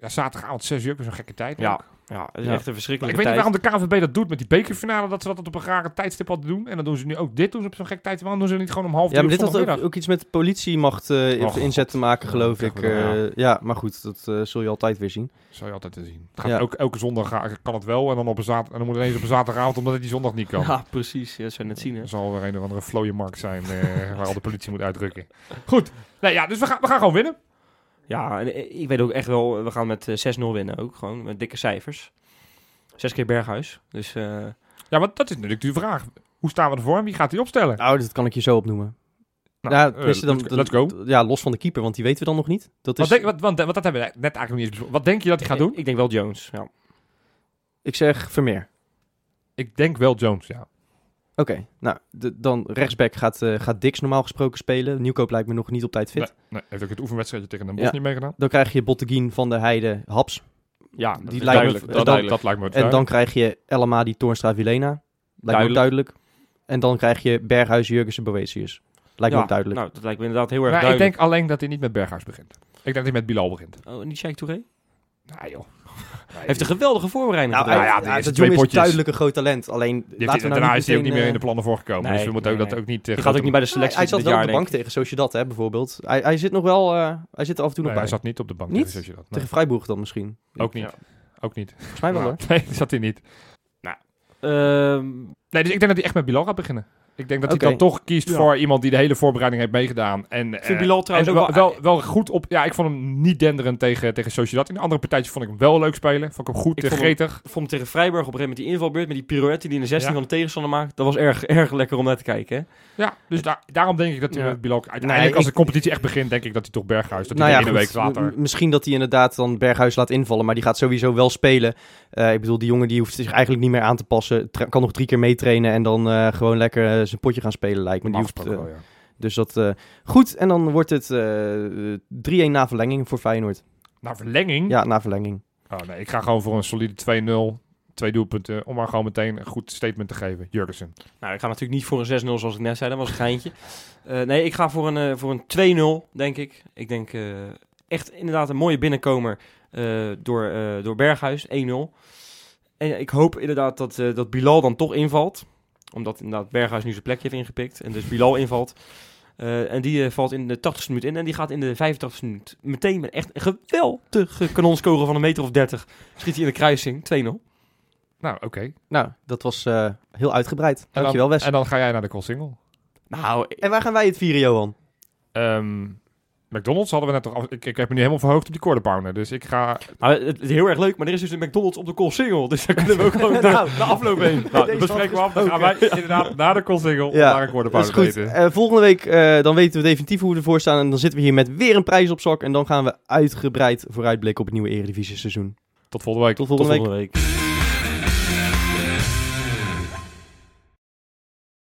[SPEAKER 3] ja, zaterdagavond 6 uur. Zo'n gekke tijd.
[SPEAKER 4] Ja,
[SPEAKER 3] ook.
[SPEAKER 4] Ja het is
[SPEAKER 2] Ja.
[SPEAKER 4] echt een
[SPEAKER 3] Maar
[SPEAKER 4] verschrikkelijke
[SPEAKER 3] ik weet niet waarom de KVB dat doet met die bekerfinale. Dat ze dat op een rare tijdstip hadden doen. En dan doen ze nu ook dit doen ze op zo'n gek tijd. Waarom doen ze niet gewoon om half
[SPEAKER 2] Ja, maar dit had ook, iets met de politiemacht eh inzet te maken, geloof
[SPEAKER 3] dat
[SPEAKER 2] ik. Eh, ja, maar goed, dat eh, zul je altijd weer zien.
[SPEAKER 3] Zou je altijd te zien. Het gaat
[SPEAKER 2] Ja.
[SPEAKER 3] ook, elke zondag kan het wel. En dan, op een zaterdag, en dan moet het ineens op een zaterdagavond, omdat het die zondag niet kan.
[SPEAKER 4] Ja, precies. Ja, dat zou je net zien, hè.
[SPEAKER 3] Er zal weer een of andere vlooienmarkt zijn eh, waar al de politie moet uitdrukken. Goed. Nee, ja, dus we gaan, we gaan gewoon winnen.
[SPEAKER 4] Ja, en eh, ik weet ook echt wel, we gaan met eh, 6-0 winnen ook. Gewoon met dikke cijfers. Zes keer Berghuis. Dus eh,
[SPEAKER 3] Ja, maar dat is natuurlijk de vraag. Hoe staan we ervoor en wie gaat die opstellen?
[SPEAKER 2] Nou, dat kan ik je zo opnoemen.
[SPEAKER 3] Nou,
[SPEAKER 2] ja,
[SPEAKER 3] eh,
[SPEAKER 2] dan,
[SPEAKER 3] let's,
[SPEAKER 2] dan-
[SPEAKER 3] let's go.
[SPEAKER 2] Ja, los van de keeper, want die weten we dan nog niet. Dat is,
[SPEAKER 3] Wat, denk, wat, want, want dat hebben we net eigenlijk nog niet besproken. Wat denk je dat hij gaat doen?
[SPEAKER 4] ik, ik denk wel Jones. Ja.
[SPEAKER 2] Ik zeg Vermeer.
[SPEAKER 3] Ik denk wel Jones, ja.
[SPEAKER 2] Oké, nou, de- dan rechtsback gaat, eh, gaat Dix normaal gesproken spelen. Nieuwkoop lijkt me nog niet op tijd fit.
[SPEAKER 3] Nee, nee, heeft ook het oefenwedstrijdje tegen Den Bosch
[SPEAKER 2] Ja.
[SPEAKER 3] niet meegedaan.
[SPEAKER 2] Dan krijg je Botteguin van de Heide Haps.
[SPEAKER 4] Ja,
[SPEAKER 2] Die
[SPEAKER 4] dat is
[SPEAKER 2] lijkt me-
[SPEAKER 4] duidelijk.
[SPEAKER 2] dat-
[SPEAKER 4] Dat
[SPEAKER 3] lijkt me
[SPEAKER 2] En dan krijg je El Amadi, Toornstra, Vilena. Lijkt me ook
[SPEAKER 4] Duidelijk.
[SPEAKER 2] En dan krijg je Berghuis, Jurgensen, Boetius. Lijkt me
[SPEAKER 4] Ja,
[SPEAKER 2] ook duidelijk.
[SPEAKER 4] Nou, dat lijkt me inderdaad heel erg
[SPEAKER 3] Maar ik denk alleen dat hij niet met Berghuis begint. Ik denk dat hij met Bilal begint.
[SPEAKER 4] Oh, niet Sheikh Touré?
[SPEAKER 3] Nou joh.
[SPEAKER 4] Hij heeft een geweldige voorbereiding
[SPEAKER 2] Nou,
[SPEAKER 4] gedaan.
[SPEAKER 3] ja,
[SPEAKER 2] ja,
[SPEAKER 3] twee
[SPEAKER 2] is duidelijk een groot talent. Alleen,
[SPEAKER 3] heeft,
[SPEAKER 2] laten we nou
[SPEAKER 3] daarna
[SPEAKER 2] niet
[SPEAKER 3] is hij ook niet meer in de
[SPEAKER 2] meteen,
[SPEAKER 3] plannen voorgekomen.
[SPEAKER 4] Nee,
[SPEAKER 3] dus we moeten ook
[SPEAKER 4] nee.
[SPEAKER 3] dat ook niet...
[SPEAKER 4] Die gaat ook niet bij de
[SPEAKER 2] eh,
[SPEAKER 4] selectie
[SPEAKER 2] Hij zat wel
[SPEAKER 4] jaar,
[SPEAKER 2] op de bank tegen Sociedad, hè, bijvoorbeeld. Hij, hij zit nog wel... eh, hij zit er af en toe nog
[SPEAKER 3] Nee, hij
[SPEAKER 2] bij.
[SPEAKER 3] zat niet op de bank.
[SPEAKER 2] Niet?
[SPEAKER 3] tegen Sociedad. Nee.
[SPEAKER 2] Tegen Freiburg dan misschien.
[SPEAKER 3] Ook niet.
[SPEAKER 4] Ja.
[SPEAKER 3] Ook niet.
[SPEAKER 2] Volgens mij wel, [LAUGHS]
[SPEAKER 3] Nou,
[SPEAKER 2] hoor.
[SPEAKER 3] Nee, zat hij niet.
[SPEAKER 4] Ehm,
[SPEAKER 3] Nee, dus ik denk dat hij echt met Bilal gaat beginnen. Ik denk dat hij dan toch kiest
[SPEAKER 4] Ja.
[SPEAKER 3] voor iemand die de hele voorbereiding heeft meegedaan. En,
[SPEAKER 4] Ik vind
[SPEAKER 3] eh,
[SPEAKER 4] Bilal trouwens
[SPEAKER 3] en
[SPEAKER 4] ook
[SPEAKER 3] wel,
[SPEAKER 4] wel-
[SPEAKER 3] wel, wel goed op... Ja, ik vond hem niet denderend tegen, tegen Sociedad. In de andere partijtjes vond ik hem wel leuk spelen. Vond ik hem goed,
[SPEAKER 4] Ik vond hem-
[SPEAKER 3] gretig.
[SPEAKER 4] vond hem tegen Freiburg op een gegeven moment die invalbeurt met die pirouette die in de 16
[SPEAKER 3] Ja.
[SPEAKER 4] van de tegenstander maakt. Dat was erg, [LAUGHS] erg lekker om naar te kijken. Hè?
[SPEAKER 3] Ja, dus daar- daarom denk ik dat hij
[SPEAKER 4] Ja.
[SPEAKER 3] met Bilal... Uiteindelijk,
[SPEAKER 2] Nee,
[SPEAKER 3] als
[SPEAKER 2] ik-
[SPEAKER 3] de competitie echt begint, denk ik dat hij toch Berghuis... Dat
[SPEAKER 2] Nou
[SPEAKER 3] hij
[SPEAKER 2] ja,
[SPEAKER 3] de ene
[SPEAKER 2] goed.
[SPEAKER 3] week later...
[SPEAKER 2] Misschien dat hij inderdaad dan Berghuis laat invallen, maar die gaat sowieso wel spelen. Eh, ik bedoel, die jongen die hoeft zich eigenlijk niet meer aan te passen. Tra- kan nog drie keer meetrainen en dan eh, gewoon lekker zijn potje gaan spelen, lijkt me. Die hoeft, eh,
[SPEAKER 3] wel, ja.
[SPEAKER 2] dus dat eh, goed. En dan wordt het eh 3-1 na verlenging voor Feyenoord.
[SPEAKER 3] Na verlenging...
[SPEAKER 2] Ja, na verlenging.
[SPEAKER 3] Oh nee, ik ga gewoon voor een solide 2-0. Twee doelpunten, om maar gewoon meteen een goed statement te geven. Jurgensen.
[SPEAKER 4] Nou, ik ga natuurlijk niet voor een 6-0 zoals ik net zei. Dat was een geintje. Eh, nee, ik ga voor een, eh, voor een 2-0, denk ik. Ik denk... eh, echt inderdaad een mooie binnenkomer eh, door, eh, door Berghuis, 1-0. En ik hoop inderdaad dat, eh, dat Bilal dan toch invalt. Omdat inderdaad Berghuis nu zijn plekje heeft ingepikt. En dus Bilal invalt. Eh, en die eh, valt in de 80ste minuut in. En die gaat in de 85ste minuut meteen met echt een geweldige kanonskogel van een meter of 30. Schiet hij in de kruising, 2-0.
[SPEAKER 3] Nou, oké.
[SPEAKER 2] Nou, dat was eh, heel uitgebreid. Dankjewel, Wes.
[SPEAKER 3] En dan ga jij naar de Koolsingel.
[SPEAKER 4] Nou,
[SPEAKER 2] En waar gaan wij het vieren, Johan?
[SPEAKER 3] Ehm, McDonald's hadden we net toch... af- Ik, ik heb me nu helemaal verhoogd op die quarter pounder. Dus ik ga...
[SPEAKER 4] nou, het is heel erg leuk, maar er is dus een McDonald's op de Koolsingel. Dus daar kunnen we ook gewoon de,
[SPEAKER 2] Nou,
[SPEAKER 4] de afloop heen.
[SPEAKER 3] Nou, dat bespreken we af. Dan gaan wij inderdaad naar de Koolsingel
[SPEAKER 2] Ja,
[SPEAKER 3] om daar een quarter
[SPEAKER 2] Dat is
[SPEAKER 3] pounder
[SPEAKER 2] goed.
[SPEAKER 3] te eten.
[SPEAKER 2] Eh, volgende week eh, dan weten we definitief hoe we ervoor staan. En dan zitten we hier met weer een prijs op zak. En dan gaan we uitgebreid vooruitblikken op het nieuwe Eredivisie seizoen.
[SPEAKER 3] Tot volgende week.
[SPEAKER 2] Tot
[SPEAKER 4] Tot
[SPEAKER 2] volgende week.
[SPEAKER 4] volgende week.